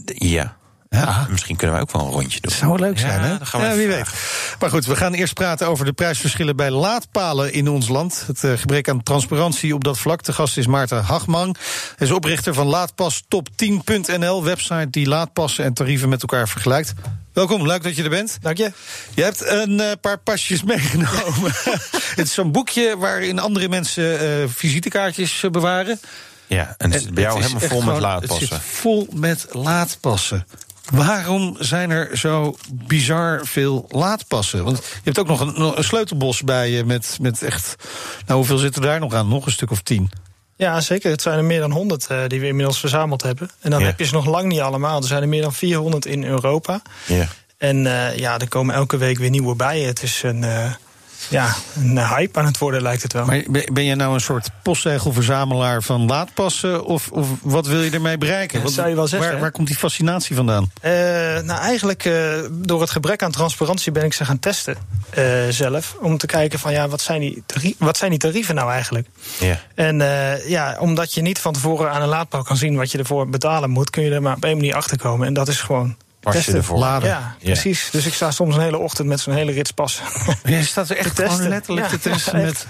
Ja. Ja. Misschien kunnen wij ook wel een rondje doen. Dat zou wel leuk zijn, Ja, hè? dan gaan we ja, wie vragen. weet. Maar goed, we gaan eerst praten over de prijsverschillen bij laadpalen in ons land. Het eh, gebrek aan transparantie op dat vlak. De gast is Maarten Hagman. Hij is oprichter van Laadpas Top10.nl, website die laadpassen en tarieven met elkaar vergelijkt. Welkom, leuk dat je er bent. Dank je. Je hebt een eh, paar pasjes meegenomen. het is zo'n boekje waarin andere mensen eh, visitekaartjes eh, bewaren. Ja, en het zit bij jou Het helemaal vol met gewoon- laadpassen. Het zit vol met laadpassen. Waarom zijn er zo bizar veel laadpassen? Want je hebt ook nog een, nog een sleutelbos bij je met, met echt. Nou, hoeveel zitten daar nog aan? Nog een stuk of tien. Ja, zeker. Het zijn er meer dan 100 eh, die we inmiddels verzameld hebben. En dan Ja. heb je ze nog lang niet allemaal. Er zijn er meer dan 400 in Europa. Ja. En eh, ja, er komen elke week weer nieuwe bij. Het is een, eh, ja, een hype aan het worden, lijkt het wel. Maar ben je nou een soort postzegelverzamelaar van laadpassen? Of, of wat wil je ermee bereiken? Want zou je wel zeggen, Waar, waar komt die fascinatie vandaan? Eh, nou, eigenlijk eh, door het gebrek aan transparantie ben ik ze gaan testen eh, zelf. Om te kijken van ja, wat zijn, die wat zijn die tarieven nou eigenlijk? Ja. En eh, ja, omdat je niet van tevoren aan een laadpaal kan zien wat je ervoor betalen moet, kun je er maar op één manier achter komen. En dat is gewoon. Pas je testen. ervoor. Laden. Ja, Ja. precies. Dus ik sta soms een hele ochtend met zo'n hele rits passen. Je staat er echt Te gewoon letterlijk te testen. met,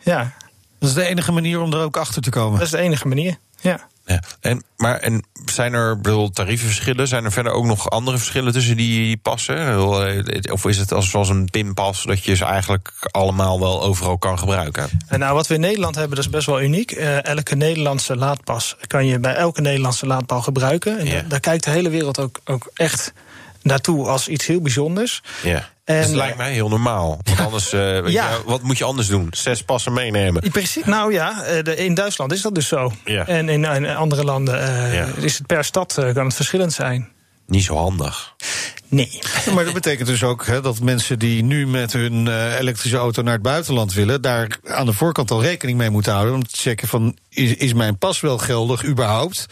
ja, dat is de enige manier om er ook achter te komen. dat is de enige manier. Ja. Ja. En, maar en zijn er bedoel, tarievenverschillen? Zijn er verder ook nog andere verschillen tussen die, passen? Eh, Of is het als, zoals een pinpas dat je ze eigenlijk allemaal wel overal kan gebruiken? En nou, wat we in Nederland hebben, dat is best wel uniek. Eh, elke Nederlandse laadpas kan je bij elke Nederlandse laadpaal gebruiken. En Ja. da- daar kijkt de hele wereld ook, ook echt naartoe als iets heel bijzonders. Ja. En, dus het lijkt mij heel normaal. Want anders, eh, weet Ja. je, wat moet je anders doen? Zes passen meenemen. Precies. Nou ja, eh, de- in Duitsland is dat dus zo. Ja. En in, in andere landen eh, Ja. is het per stad eh, kan het verschillend zijn. Niet zo handig. Nee. Maar dat betekent dus ook hè, dat mensen die nu met hun eh, elektrische auto naar het buitenland willen, daar aan de voorkant al rekening mee moeten houden. Om te checken van is, is mijn pas wel geldig überhaupt?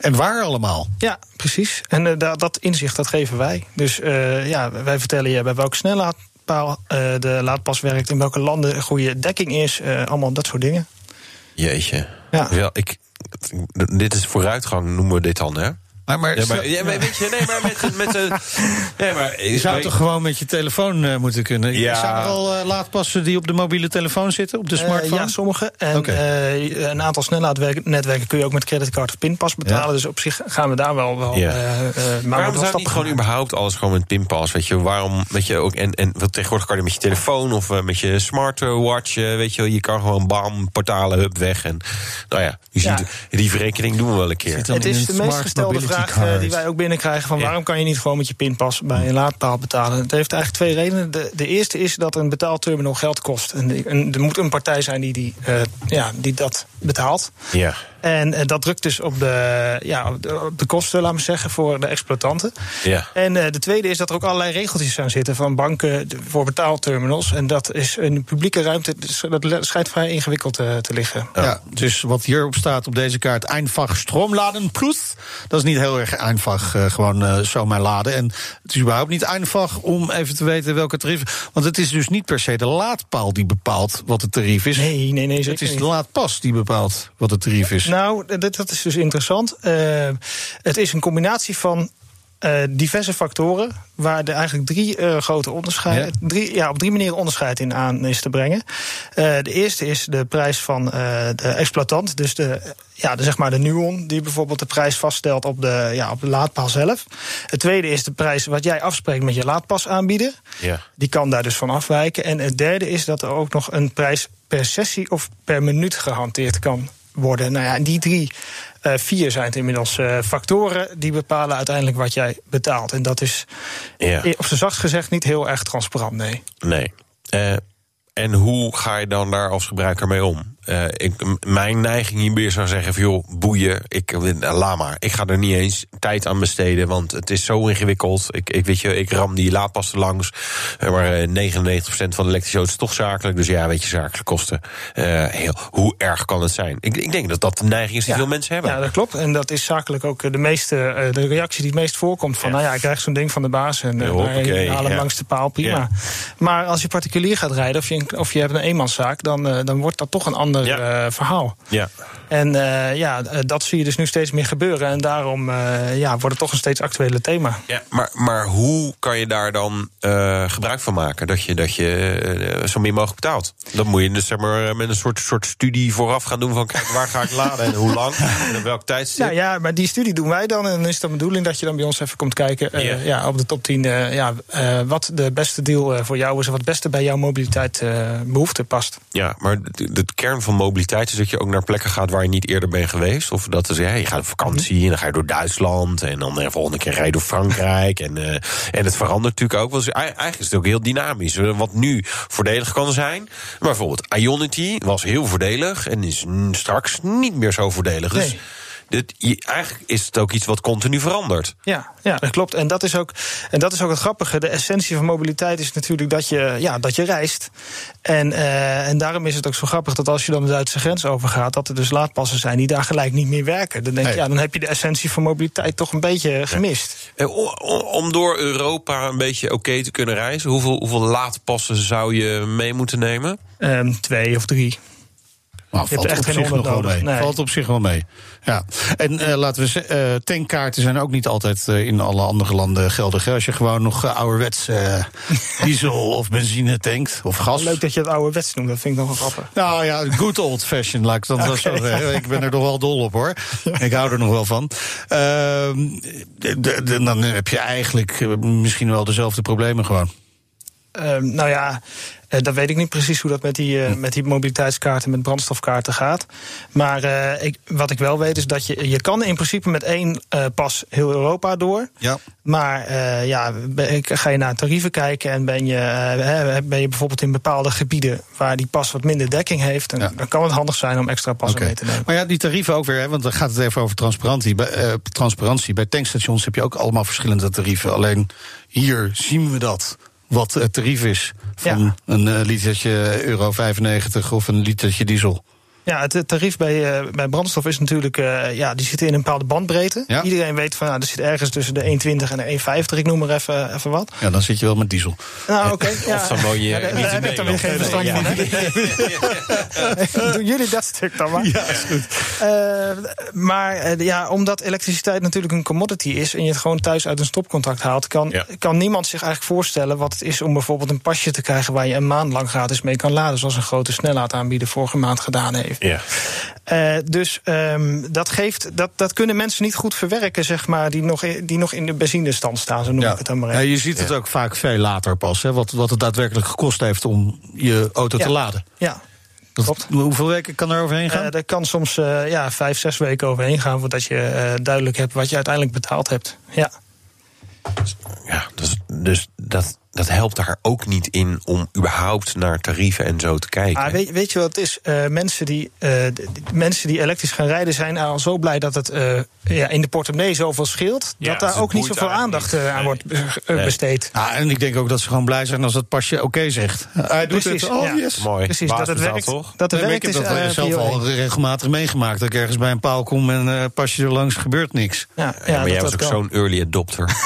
En waar allemaal? Ja, precies. En eh, da- dat inzicht dat geven wij. Dus eh, ja, wij vertellen je bij welke snellaadpaal eh, de laadpas werkt, in welke landen een goede dekking is, eh, allemaal dat soort dingen. Jeetje. Ja. Wel, ik, dit is vooruitgang, noemen we dit dan, hè? Maar, maar, Ja, maar, ja, maar weet je, nee, maar met, met de. Nee, maar, je zou toch gewoon met je telefoon eh, moeten kunnen? Ja. Zijn er al eh, laadpassen die op de mobiele telefoon zitten, op de Eh, smartphone? ja, sommige. En eh, een aantal snellaadnetwerken kun je ook met creditcard of pinpas betalen. Ja. Dus op zich gaan we daar wel. wel Ja. maar Waarom zou niet gewoon überhaupt alles gewoon met pinpas? Weet je, waarom, weet je ook, en, en wat tegenwoordig kan je met je telefoon of met je smartwatch, weet je, wel, je kan gewoon bam, portalen, hup, weg. En nou ja, je Ja. ziet, die verrekening doen we wel een keer. Het is de meest gestelde vraag eh, die wij ook binnenkrijgen: van waarom kan je niet gewoon met je pinpas bij een laadpaal betalen? Het heeft eigenlijk twee redenen. De, de eerste is dat een betaalterminal geld kost. En, die- en er moet een partij zijn die, die, eh, ja, die dat betaalt. Ja. En eh, dat drukt dus op de, ja, op de, kosten, laten we zeggen, voor de exploitanten. Ja. En eh, de tweede is dat er ook allerlei regeltjes aan zitten van banken voor betaalterminals. En dat is in de publieke ruimte, dus dat schijnt vrij ingewikkeld te liggen. Ja, dus wat hierop staat op deze kaart, einfach stroomladen plus. Dat is niet heel erg einfach, eh, gewoon eh, zomaar laden. En het is überhaupt niet einfach om even te weten welke tarief. Want het is dus niet per se de laadpaal die bepaalt wat het tarief is. Nee, nee, nee, het is de laadpas die bepaalt wat het tarief is. Nou, dat, dat is dus interessant. Eh, het is een combinatie van eh, diverse factoren, waar er eigenlijk drie eh, grote onderscheiden, Ja. drie, ja, op drie manieren onderscheid in aan is te brengen. Eh, de eerste is de prijs van de exploitant, dus de, ja, de, zeg maar de Nuon, die bijvoorbeeld de prijs vaststelt op de, ja, op de laadpaal zelf. Het tweede is de prijs wat jij afspreekt met je laadpasaanbieder. Ja. Die kan daar dus van afwijken. En het derde is dat er ook nog een prijs per sessie of per minuut gehanteerd kan worden. Nou ja, die drie, eh, vier zijn het inmiddels eh, factoren die bepalen uiteindelijk wat jij betaalt. En dat is Ja. op z'n zachtst gezegd niet heel erg transparant, nee. Nee. Eh, en hoe ga je dan daar als gebruiker mee om? Eh, ik, mijn neiging hierbij zou zeggen: van, joh, boeien, ik, eh, laat maar. Ik ga er niet eens tijd aan besteden, want het is zo ingewikkeld. Ik, ik weet je, ik ram die laadpassen langs. Eh, maar eh, 99% van de elektrische auto's is toch zakelijk. Dus ja, weet je, zakelijke kosten. Heel, hoe erg kan het zijn? Ik, ik denk dat dat de neiging is die veel mensen hebben. Ja, dat klopt. En dat is zakelijk ook de, meeste, de reactie die het meest voorkomt. Van, nou ja, ik krijg zo'n ding van de baas en Ja, uh, hoppakee, haal hem ja. langs de paal, prima. Ja. Maar als je particulier gaat rijden of je, of je hebt een eenmanszaak... dan, dan wordt dat toch een ander Ja. eh, verhaal. Ja. En eh, ja, eh, dat zie je dus nu steeds meer gebeuren. En daarom ja, wordt het toch een steeds actueler thema. Ja, maar, maar hoe kan je daar dan gebruik van maken? Dat je, dat je zo min mogelijk betaalt. Dan moet je dus zeg maar, met een soort, soort studie vooraf gaan doen van kijk, waar ga ik laden en hoe lang en op welk tijdstip. Nou ja, maar die studie doen wij dan. En dan is de bedoeling dat je dan bij ons even komt kijken Ja. op de top 10. eh, ja, wat de beste deal voor jou is en wat het beste bij jouw mobiliteit eh, behoefte past. Ja, maar de, de kern van mobiliteit is dat je ook naar plekken gaat waar je niet eerder bent geweest. Of dat is, ja, je gaat op vakantie en dan ga je door Duitsland. En dan de volgende keer rij je door Frankrijk. En, eh, en het verandert natuurlijk ook. Want eigenlijk is het ook heel dynamisch. Eh, Wat nu voordelig kan zijn. Maar bijvoorbeeld Ionity was heel voordelig. En is straks niet meer zo voordelig. Dus. Dit, eigenlijk is het ook iets wat continu verandert. Ja, ja, dat klopt. En dat, is ook, en dat is ook het grappige. De essentie van mobiliteit is natuurlijk dat je, ja, dat je reist. En, eh, en daarom is het ook zo grappig dat als je dan de Duitse grens overgaat, dat er dus laadpassen zijn die daar gelijk niet meer werken. Dan denk je, Nee. ja, dan heb je de essentie van mobiliteit toch een beetje gemist. Om door Europa een beetje oké te kunnen reizen, hoeveel, hoeveel laadpassen zou je mee moeten nemen? Ehm, twee of drie. Nou, Je hebt valt echt op geen zich nog wel mee. nodig, nee. Valt op zich wel mee. Ja. En eh, laten we zeggen, eh, tankkaarten zijn ook niet altijd eh, in alle andere landen geldig. hè. Als je gewoon nog ouderwets diesel of benzine tankt of gas. Leuk dat je het ouderwets noemt, dat vind ik nog wel grappig. Nou ja, good old fashion, laat ik dan zo zeggen. Ik ben er toch wel dol op hoor. Ik hou er nog wel van. Ehm, de- de- dan heb je eigenlijk misschien wel dezelfde problemen gewoon. Ehm, nou ja, eh, dat weet ik niet precies hoe dat met die, eh, met die mobiliteitskaarten, met brandstofkaarten gaat. Maar eh, ik, wat ik wel weet is dat je, je kan in principe met één pas heel Europa door. Ja. Maar ja, ben- ga je naar tarieven kijken en ben je, ben je bijvoorbeeld in bepaalde gebieden waar die pas wat minder dekking heeft, dan, Ja. dan kan het handig zijn om extra passen mee te nemen. Maar ja, die tarieven ook weer, hè, want dan gaat het even over transparantie. Bij, transparantie. Bij tankstations heb je ook allemaal verschillende tarieven. Alleen hier zien we dat, wat het tarief is van Ja. een eh, litertje euro 95 of een litertje diesel. Ja, het tarief bij, eh, bij brandstof is natuurlijk, eh, ja, die zitten in een bepaalde bandbreedte. Ja. Iedereen weet van, nou, er zit ergens tussen de 1,20 en de 1,50, ik noem maar even, even wat. Ja, dan zit je wel met diesel. Nou, oké. ja. Of dan woon je Ja, niet daar in heb ik dan weer geen verstand van. Doen jullie dat stuk dan maar? Ja, is goed. maar eh, ja, omdat elektriciteit natuurlijk een commodity is... en je het gewoon thuis uit een stopcontact haalt... kan, kan niemand zich eigenlijk voorstellen wat het is... om bijvoorbeeld een pasje te krijgen waar je een maand lang gratis mee kan laden... zoals een grote snellaadaanbieder vorige maand gedaan heeft. Ja. Eh, dus ehm, dat, geeft, dat, dat kunnen mensen niet goed verwerken, zeg maar... die nog, in- die nog in de benzinestand staan, zo noem ik het dan maar Ja, even. je ziet het ook vaak veel later pas, hè, wat, wat het daadwerkelijk gekost heeft om je auto Ja. te laden. Ja, Dat- Klopt. Hoeveel weken kan er overheen gaan? Eh, er kan soms eh, ja, vijf, zes weken overheen gaan voordat je eh, duidelijk hebt wat je uiteindelijk betaald hebt. Ja. Ja, dus, dus dat, dat helpt daar ook niet in om überhaupt naar tarieven en zo te kijken. Ah, weet, weet je wat het is? Eh, mensen, die, eh, mensen die elektrisch gaan rijden zijn al zo blij dat het eh, ja, in de portemonnee zoveel scheelt. Ja, dat daar dus ook niet zoveel aandacht niet. aan wordt Nee. besteed. Ja, en ik denk ook dat ze gewoon blij zijn als het pasje oké zegt. Hij doet Precies, het. Oh, ja. yes. Mooi. Precies, dat het werkt. toch? Dat het Nee, maar ik werkt heb is dat zelf al regelmatig meegemaakt. Dat ik ergens bij een paal kom en eh pasje er langs gebeurt niks. Ja, ja, Ja, maar dat jij was dat ook zo'n early adopter.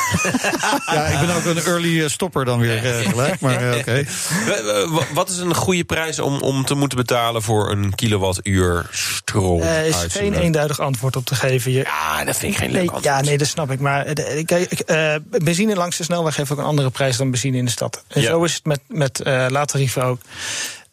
Ja, ik ben ook een early stopper dan. Dan weer uh, gelijk. Maar uh, oké. Okay. Wat is een goede prijs om, om te moeten betalen voor een kilowattuur stroom? Er is geen eenduidig antwoord op te geven. Je, ja, dat vind ik geen leuk antwoord. Ja, nee, dat snap ik. Maar kijk, uh, benzine langs de snelweg heeft ook een andere prijs dan benzine in de stad. En ja. zo is het met, met laadtarieven ook.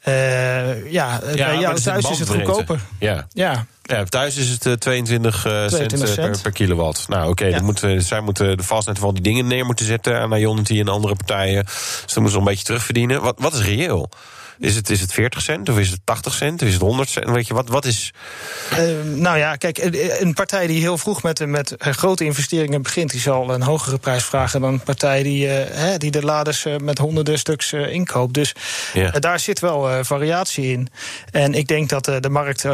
Uh, ja, ja, bij jou thuis is het goedkoper. Ja. ja. Ja, thuis is het uh, 22, uh, 22 cent, cent. Per, per, kilowatt. Nou, oké, okay, ja. moeten, zij moeten de vastnet van die dingen neer moeten zetten aan Ionity en andere partijen. Dus dan moeten ze een beetje terugverdienen. Wat, wat is reëel? Is het, is het 40 cent of is het 80 cent of is het 100 cent? Weet je, wat, wat is. Uh, nou ja, kijk, een partij die heel vroeg met, met grote investeringen begint, die zal een hogere prijs vragen dan een partij die, uh, die de laders met honderden stuks inkoopt. Dus yeah. daar zit wel variatie in. En ik denk dat de markt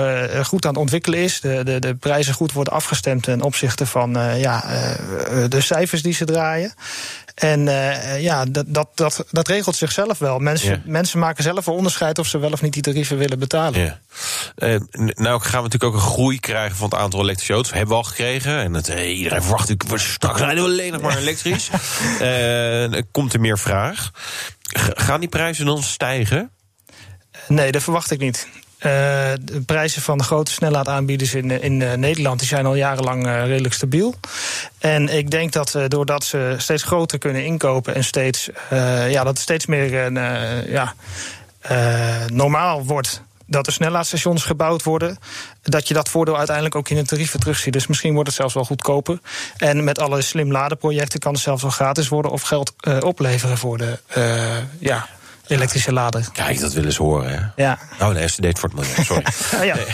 goed aan het ontwikkelen is. De, de, de prijzen goed worden afgestemd ten opzichte van ja, de cijfers die ze draaien. En uh, ja, dat, dat, dat, dat regelt zichzelf wel. Mensen, mensen maken zelf een onderscheid of ze wel of niet die tarieven willen betalen. Yeah. Uh, nou gaan we natuurlijk ook een groei krijgen van het aantal elektrische auto's. Hebben we al gekregen. En het, uh, iedereen verwacht natuurlijk, straks rijden we alleen nog maar elektrisch. komt er meer vraag. G gaan die prijzen dan stijgen? Nee, dat verwacht ik niet. Uh, de prijzen van de grote snellaadaanbieders in, in uh, Nederland die zijn al jarenlang redelijk stabiel. En ik denk dat doordat ze steeds groter kunnen inkopen en steeds, ja, dat steeds meer ja, normaal wordt dat er snellaadstations gebouwd worden, dat je dat voordeel uiteindelijk ook in de tarieven terugziet. Dus misschien wordt het zelfs wel goedkoper. En met alle slim ladenprojecten kan het zelfs wel gratis worden of geld opleveren voor de ja, elektrische lader. Kijk, dat willen ze horen. Hè? Ja. Oh nee, ze deed voor het milieu, sorry. ah, ja. Nee,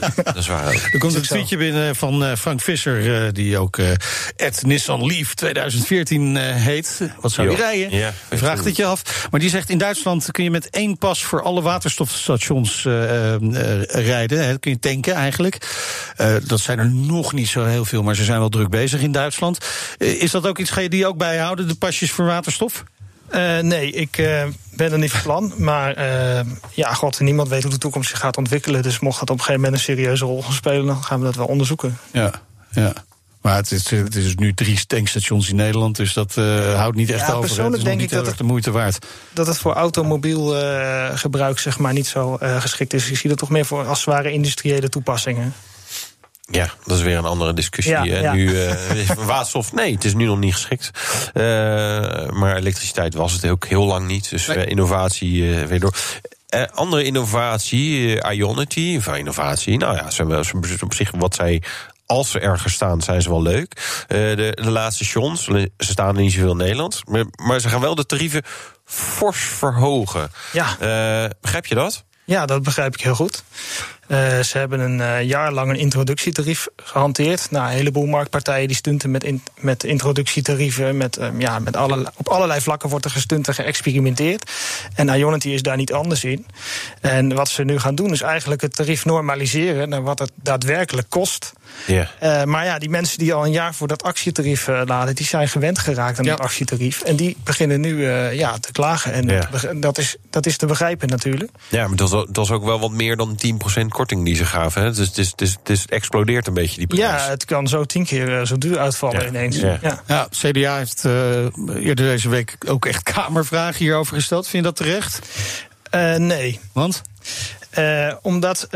dat is waar ook. Er komt een tweetje binnen van uh, Frank Visser, uh, die ook uh, Nissan Leaf 2014 heet. Wat zou je rijden? Ja, Vraagt het je af. Maar die zegt, in Duitsland kun je met één pas voor alle waterstofstations rijden. Hè, kun je tanken eigenlijk. dat zijn er nog niet zo heel veel, maar ze zijn wel druk bezig in Duitsland. is dat ook iets, ga je die ook bijhouden, de pasjes voor waterstof? Uh, nee, ik uh, ben er niet van plan. Maar uh, ja, god, niemand weet hoe de toekomst zich gaat ontwikkelen. Dus mocht dat op een gegeven moment een serieuze rol gaan spelen, dan gaan we dat wel onderzoeken. Ja, ja. Maar het is, het is nu drie tankstations in Nederland, dus dat uh, houdt niet echt ja, over. Persoonlijk denk ik dat het de moeite waard. Dat het voor automobiel uh, gebruik zeg maar niet zo uh, geschikt is. Ik zie dat toch meer voor als zware industriële toepassingen. Ja, dat is weer een andere discussie. Ja, ja. Nu, uh, waterstof, nee, het is nu nog niet geschikt. Uh, maar elektriciteit was het ook heel lang niet. Dus nee. innovatie weer door. andere innovatie, Ionity, van innovatie, nou ja, ze, ze, op zich wat zij als ze ergens staan, zijn ze wel leuk. Uh, de, de laatste stations, ze staan er niet zoveel in Nederland. Maar, maar ze gaan wel de tarieven fors verhogen. Ja. Begrijp je dat? Ja, dat begrijp ik heel goed. Uh, ze hebben een uh, jaar lang een introductietarief gehanteerd. Nou, een heleboel marktpartijen die stunten met, met introductietarieven. Met, um, ja, met alle, op allerlei vlakken wordt er gestunt en geëxperimenteerd. En Ionity is daar niet anders in. En wat ze nu gaan doen is eigenlijk het tarief normaliseren naar wat het daadwerkelijk kost. Yeah. Uh, maar ja, die mensen die al een jaar voor dat actietarief laden, die zijn gewend geraakt aan ja. dat actietarief. En die beginnen nu ja, te klagen. En Ja. dat, is, dat is te begrijpen natuurlijk. Ja, maar dat was, dat was ook wel wat meer dan 10% korting die ze gaven. Hè? Dus het, is, het, is, het, is, het explodeert een beetje, die prijs. Ja, het kan zo tien keer uh, zo duur uitvallen Ja. ineens. Ja. Ja. Ja, CDA heeft uh, eerder deze week ook echt kamervragen hierover gesteld. Vind je dat terecht? Uh, nee. Want? Uh, omdat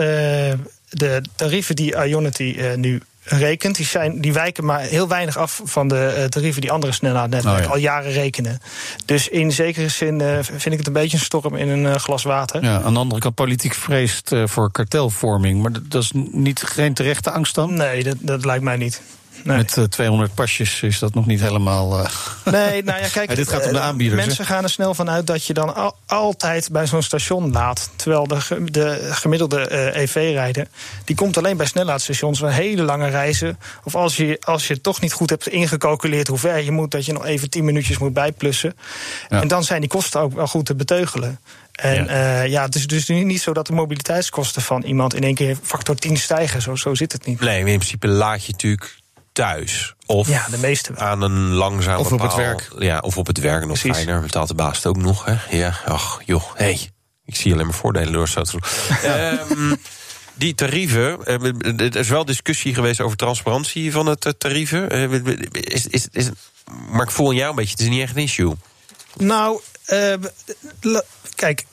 de tarieven die Ionity nu rekent, die, zijn, die wijken maar heel weinig af van de uh, tarieven die andere snellaadnetwerken Oh ja. al jaren rekenen. Dus in zekere zin uh, vind ik het een beetje een storm in een uh, glas water. Ja, aan de andere kant, politiek vreest uh, voor kartelvorming. Maar dat is niet, geen terechte angst dan? Nee, dat, dat lijkt mij niet. Nee. Met uh, 200 pasjes is dat nog niet helemaal. Uh... Nee, nou ja, kijk. ja, dit gaat om de aanbieders. Mensen gaan er snel van uit dat je dan al, altijd bij zo'n station laat. Terwijl de, de gemiddelde uh, EV-rijder. die komt alleen bij snellaadstations van hele lange reizen. Of als je, als je toch niet goed hebt ingecalculeerd hoe ver je moet. dat je nog even 10 minuutjes moet bijplussen. Ja. En dan zijn die kosten ook wel goed te beteugelen. En ja. Uh, ja, het is dus niet zo dat de mobiliteitskosten van iemand in één keer factor 10 stijgen. Zo, zo zit het niet. Nee, in principe laat je natuurlijk thuis. Of ja, de meeste wel. aan een langzame Of op paal. het werk. Ja, of op het werk nog Precies. fijner. Betaalt de baas het ook nog, hè? Ja, ach, joh, hé. Hey. Ik zie alleen maar voordelen door zo te doen. um, die tarieven, er is wel discussie geweest over transparantie van het tarieven. Is, is, is, maar ik voel in jou een beetje, het is niet echt een issue. Nou, uh, kijk,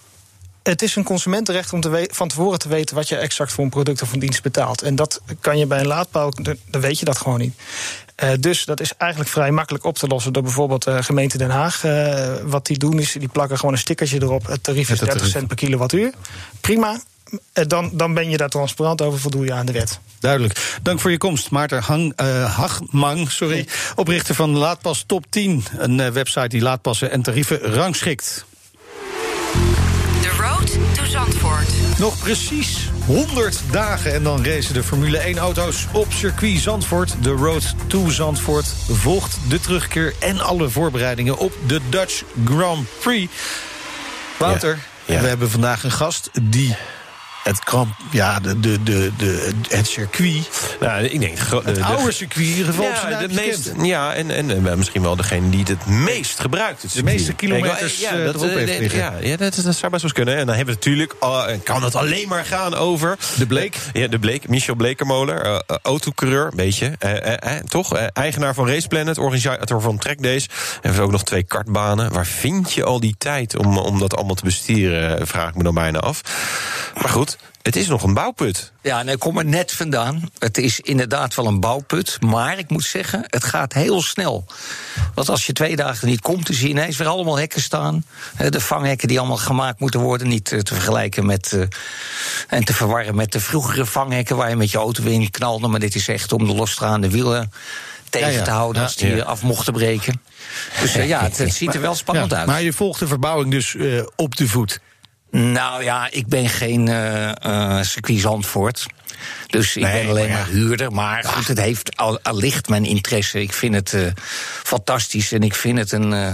het is een consumentenrecht om te van tevoren te weten wat je exact voor een product of een dienst betaalt. En dat kan je bij een laadpaal, dan weet je dat gewoon niet. Uh, dus dat is eigenlijk vrij makkelijk op te lossen door bijvoorbeeld uh, gemeente Den Haag. Uh, wat die doen is, die plakken gewoon een stickertje erop. Het tarief is 30 cent per kilowattuur. Prima. Dan, dan ben je daar transparant over, voldoe je aan de wet. Duidelijk. Dank voor je komst, Maarten Hang, Hagmang, sorry, oprichter van Laadpas Top 10. Een website die laadpassen en tarieven rangschikt. Nog precies 100 dagen en dan racen de Formule 1-auto's op circuit Zandvoort. De Road to Zandvoort volgt de terugkeer en alle voorbereidingen op de Dutch Grand Prix. Wouter, we hebben vandaag een gast die het kramp, ja, de, de, de, de, het circuit. Nou, ik denk, het oude circuit in ieder geval. Ja, de meest, ja en, en eh, misschien wel degene die het het meest gebruikt. Het de meeste kilometers ja, eh, dat, erop heeft. Ja, ja dat, dat, zou best wel kunnen. En dan hebben we natuurlijk, uh, kan het alleen maar gaan over... De Bleek. Ja, de Bleek, Michel Blekermolen, autocoureur, beetje. toch? eigenaar van Race Planet, organisator van Track Days. En we ook nog twee kartbanen. Waar vind je al die tijd om, om dat allemaal te besturen, vraag ik me dan bijna af. Maar goed, het is nog een bouwput. Ja, en ik kom er net vandaan. Het is inderdaad wel een bouwput. Maar ik moet zeggen, het gaat heel snel. Want als je twee dagen niet komt, dan zie je ineens weer allemaal hekken staan. De vanghekken die allemaal gemaakt moeten worden. Niet eh, te vergelijken met. Uh, en te verwarren met de vroegere vanghekken waar je met je auto in knalde. Maar dit is echt om de losstaande wielen tegen te houden als die af mochten breken. Dus uh, ja, het, het, ziet er wel spannend uit. Maar je volgt de verbouwing dus op de voet. Nou ja, ik ben geen uh, uh, circuit Zandvoort. Dus ik ben alleen maar, huurder. Maar goed, het heeft al, allicht mijn interesse. Ik vind het uh, fantastisch en ik vind het een, uh,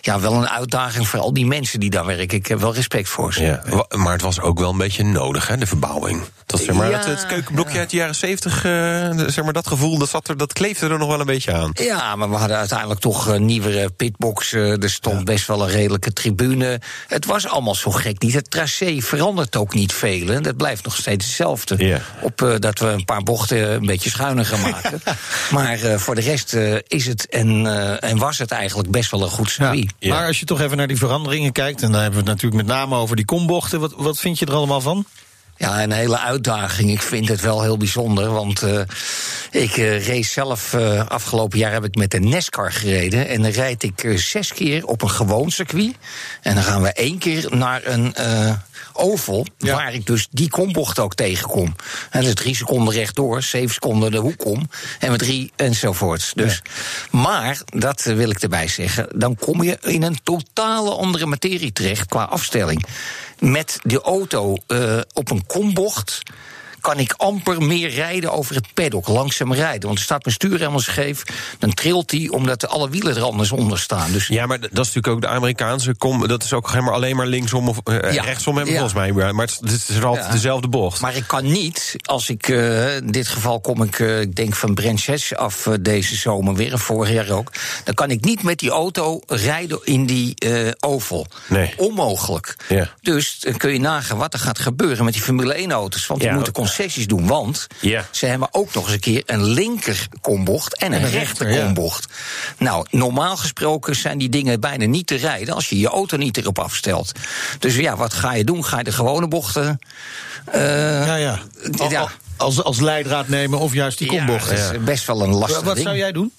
ja, wel een uitdaging voor al die mensen die daar werken. Ik heb wel respect voor ze. Ja, maar het was ook wel een beetje nodig, hè, de verbouwing. Dat, zeg maar, ja, het, keukenblokje uit de jaren zeventig, uh, zeg maar, dat gevoel, dat, zat er, dat kleefde er nog wel een beetje aan. Ja, maar we hadden uiteindelijk toch nieuwere pitboxen. Er stond best wel een redelijke tribune. Het was allemaal zo gek niet. Het tracé verandert ook niet veel. Dat blijft nog steeds hetzelfde. Op dat we een paar bochten een beetje schuiner gaan maken. maar uh, voor de rest uh, is het en, uh, en was het eigenlijk best wel een goed circuit. Ja. Maar als je toch even naar die veranderingen kijkt, en dan hebben we het natuurlijk met name over die kombochten. Wat, wat vind je er allemaal van? Ja, een hele uitdaging. Ik vind het wel heel bijzonder. Want uh, ik uh, race zelf. Uh, afgelopen jaar heb ik met de NASCAR gereden. En dan rijd ik zes keer op een gewoon circuit. En dan gaan we één keer naar een oval, waar ik dus die kombocht ook tegenkom. En dus drie seconden rechtdoor, zeven seconden de hoek om, en met drie enzovoorts. Dus, Maar, dat wil ik erbij zeggen, dan kom je in een totale andere materie terecht qua afstelling. Met de auto uh, op een kombocht kan ik amper meer rijden over het paddock, langzaam rijden. Want er staat mijn stuur helemaal scheef, dan trilt hij omdat alle wielen er anders onder staan. Dus ja, maar dat is natuurlijk ook de Amerikaanse kom. Dat is ook helemaal alleen maar linksom of uh, rechtsom, hebben, volgens mij. Maar het, is altijd dezelfde bocht. Maar ik kan niet, als ik uh, in dit geval kom ik, uh, ik denk van Branches af deze zomer weer, vorig jaar ook. Dan kan ik niet met die auto rijden in die oval. Nee. Onmogelijk. Ja. Dus dan kun je nagaan wat er gaat gebeuren met die Formule 1 auto's. Want die moeten concessies doen. Want ze hebben ook nog eens een keer een linker kombocht en een, rechter kombocht. Nou, normaal gesproken zijn die dingen bijna niet te rijden als je je auto niet erop afstelt. Dus ja, wat ga je doen? Ga je de gewone bochten. Uh, ja, ja. ja. Als, als leidraad nemen of juist die kombocht. Ja, dat is best wel een lastig Wat ding. zou jij doen?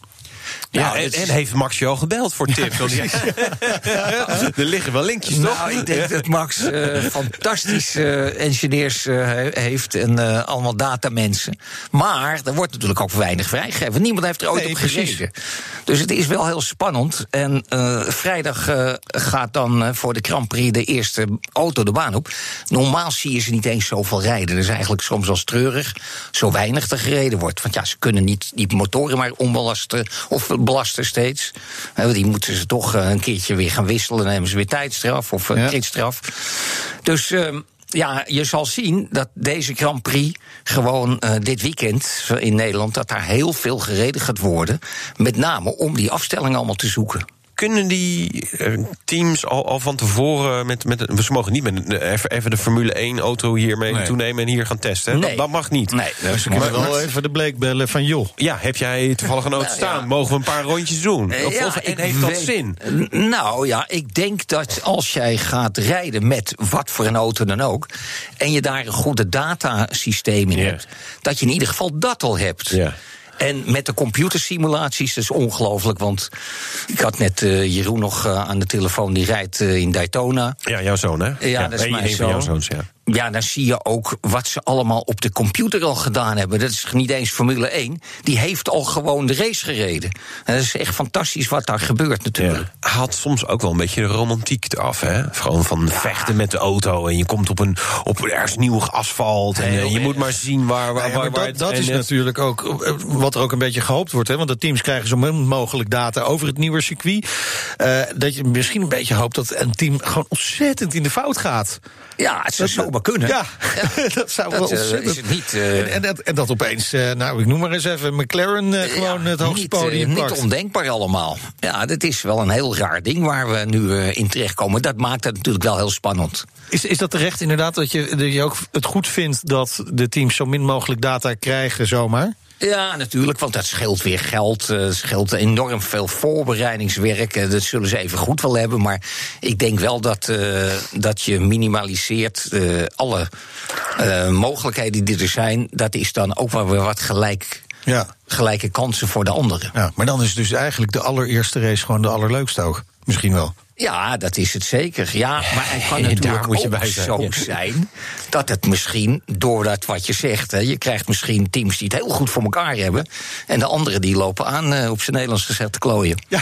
Ja, en, en, heeft Max al gebeld voor tips? er liggen wel linkjes, toch? Nou, ik denk dat Max uh, fantastische engineers uh, heeft en uh, allemaal datamensen. Maar er wordt natuurlijk ook weinig vrijgegeven. Niemand heeft er ooit nee, op gezeten. Dus het is wel heel spannend. En vrijdag gaat dan voor de Grand Prix de eerste auto de baan op. Normaal zie je ze niet eens zoveel rijden. Dat is eigenlijk soms wel treurig. Zo weinig er gereden wordt. Want ja, ze kunnen niet die motoren maar onbelasten of belasten steeds. Die moeten ze toch eh, een keertje weer gaan wisselen. Dan nemen ze weer tijdstraf of ja. kritstraf. Dus ehm, ja, je zal zien dat deze Grand Prix gewoon uh, dit weekend in Nederland... dat daar heel veel gereden gaat worden. Met name om die afstelling allemaal te zoeken. Kunnen die eh, teams al, al van tevoren met, met. Ze mogen niet met een- even, even de Formule 1 auto hier mee Nee. toenemen en hier gaan testen. hè? Dat, mag niet. Nee, dat Ze kunnen wel even de bleek bellen van joh. Ja, heb jij toevallig een auto Nou, staan? ja. Mogen we een paar rondjes doen? Eh, Of, ja, of- en ik heeft dat weet- zin? Nou ja, ik denk dat als jij gaat rijden met wat voor een auto dan ook. en je daar een goede datasysteem in hebt. dat je in ieder geval dat al hebt. Ja. En met de computersimulaties, dat is ongelooflijk. Want ik had net eh, Jeroen nog eh, aan de telefoon, die rijdt eh, in Daytona. Ja, jouw zoon, hè? Ja, dat is mijn jouw zoon. zoons, ja. Ja, dan zie je ook wat ze allemaal op de computer al gedaan hebben. Dat is niet eens Formule 1. Die heeft al gewoon de race gereden. En dat is echt fantastisch wat daar gebeurt natuurlijk. Ja. Haalt soms ook wel een beetje de romantiek eraf, hè? Gewoon van vechten met de auto en je komt op een op ergens nieuw asfalt en eh, je moet maar zien waar, waar, waar, dat, is natuurlijk ook eh, wat er ook een beetje gehoopt wordt. Hè? Want de teams krijgen zo min mogelijk data over het nieuwe circuit. Eh, dat je misschien een beetje hoopt dat een team gewoon ontzettend in de fout gaat. Ja, het zou zomaar kunnen. Ja, dat zou wel Dat, eh, ontzettend... is het niet, eh, en, en, dat, en dat opeens, eh, nou ik noem maar eens even, McLaren gewoon Ja, het hoogste podium Niet pakt. ondenkbaar allemaal. Ja, dat is wel een heel raar ding waar we nu in terechtkomen. Dat maakt het natuurlijk wel heel spannend. Is, is dat terecht inderdaad dat je, dat je ook het goed vindt dat de teams zo min mogelijk data krijgen zomaar? Ja, natuurlijk, want dat scheelt weer geld. eh, Het scheelt enorm veel voorbereidingswerk. eh, Dat zullen ze even goed wel hebben. Maar ik denk wel dat, eh, dat je minimaliseert alle mogelijkheden die er zijn. Dat is dan ook wel weer wat gelijk, Ja. gelijke kansen voor de anderen. ja. Maar dan is dus eigenlijk de allereerste race gewoon de allerleukste ook. Misschien wel. Ja, dat is het zeker. Ja, maar het kan Daar natuurlijk moet je ook bij zijn. zo Ja. zijn dat het misschien, door dat wat je zegt, hè, je krijgt misschien teams die het heel goed voor elkaar hebben, en de anderen die lopen aan eh, op zijn Nederlands gezegd te klooien.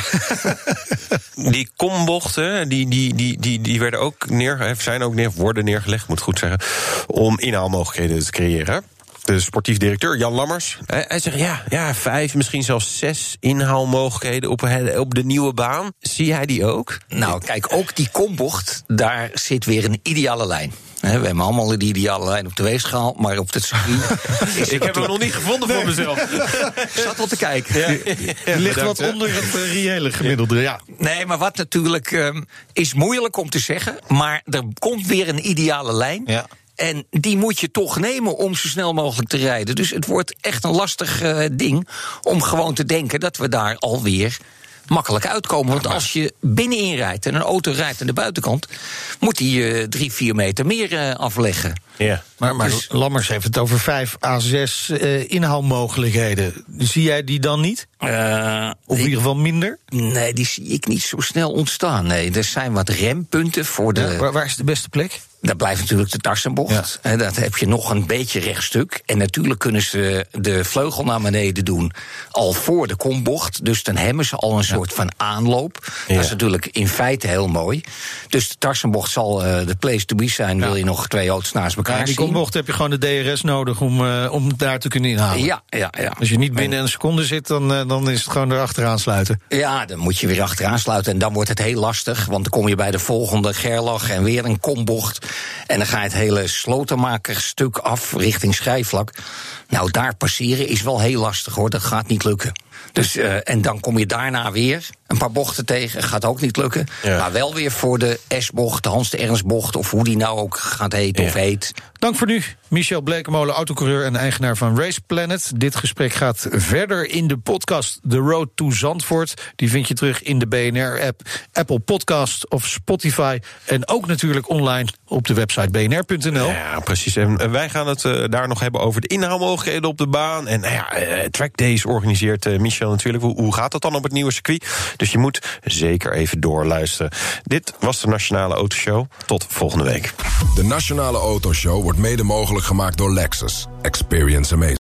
Die kombochten, die, die, die, die, die werden ook neer, hè, zijn ook neer, worden neergelegd, moet ik goed zeggen, om inhaalmogelijkheden te creëren. De sportief directeur Jan Lammers. Hij, hij zegt ja, ja, vijf, misschien zelfs zes inhaalmogelijkheden op, he- op de nieuwe baan. Zie jij die ook? Nou, kijk, ook die kombocht, daar zit weer een ideale lijn. Hè, we hebben allemaal die ideale lijn op de weegschaal, maar op het circuit Ik heb hem nog niet gevonden voor mezelf. Ik zat wel te kijken. Die ligt wat onder het eh, reële gemiddelde. Ja. Nee, maar wat natuurlijk ehm, is moeilijk om te zeggen. Maar er komt weer een ideale lijn. Ja. En die moet je toch nemen om zo snel mogelijk te rijden. Dus het wordt echt een lastig eh, ding om gewoon te denken dat we daar alweer makkelijk uitkomen. Want als je binnenin rijdt en een auto rijdt aan de buitenkant, moet die eh, drie, vier meter meer eh, afleggen. Ja. Maar, maar Dus- Lammers heeft het over vijf à zes eh, inhaalmogelijkheden. Zie jij die dan niet? Eh, Of in ieder geval minder? nee, die zie ik niet zo snel ontstaan. Nee, er zijn wat rempunten voor de. Waar, waar is de beste plek? Dat blijft natuurlijk de tarsenbocht. En dat heb je nog een beetje rechtstuk. En natuurlijk kunnen ze de vleugel naar beneden doen al voor de kombocht. Dus dan hebben ze al een soort van aanloop. Ja. Dat is natuurlijk in feite heel mooi. Dus de tarsenbocht zal eh, de place to be zijn. Wil je nog twee auto's naast elkaar Ja, die zien. kombocht heb je gewoon de DRS nodig om, eh, om daar te kunnen inhalen. Ja, ja, ja. Als je niet binnen een seconde zit, dan, eh, dan is het gewoon erachteraan sluiten. Ja, dan moet je weer achteraan sluiten. En dan wordt het heel lastig. Want dan kom je bij de volgende Gerlach en weer een kombocht. En dan ga je het hele slotenmakerstuk af richting schijfvlak. Nou, daar passeren is wel heel lastig hoor. Dat gaat niet lukken. Dus, eh, en dan kom je daarna weer een paar bochten tegen. Gaat ook niet lukken. Ja. Maar wel weer voor de S-bocht, de Hans de Ernst-bocht... of hoe die nou ook gaat heten of heet. Dank voor nu, Michel Blekemolen, autocoureur en eigenaar van Race Planet. Dit gesprek gaat verder in de podcast The Road to Zandvoort. Die vind je terug in de BNR-app, Apple Podcast of Spotify. En ook natuurlijk online op de website bnr.nl. Ja, precies. En eh, wij gaan het eh, daar nog hebben over de inhaalmogelijkheden op de baan. En nou ja, eh, Track Days organiseert eh, Michel natuurlijk. Hoe, hoe gaat dat dan op het nieuwe circuit? Dus je moet zeker even doorluisteren. Dit was de Nationale Autoshow. Tot volgende week. De Nationale Autoshow wordt mede mogelijk gemaakt door Lexus. Experience amazing.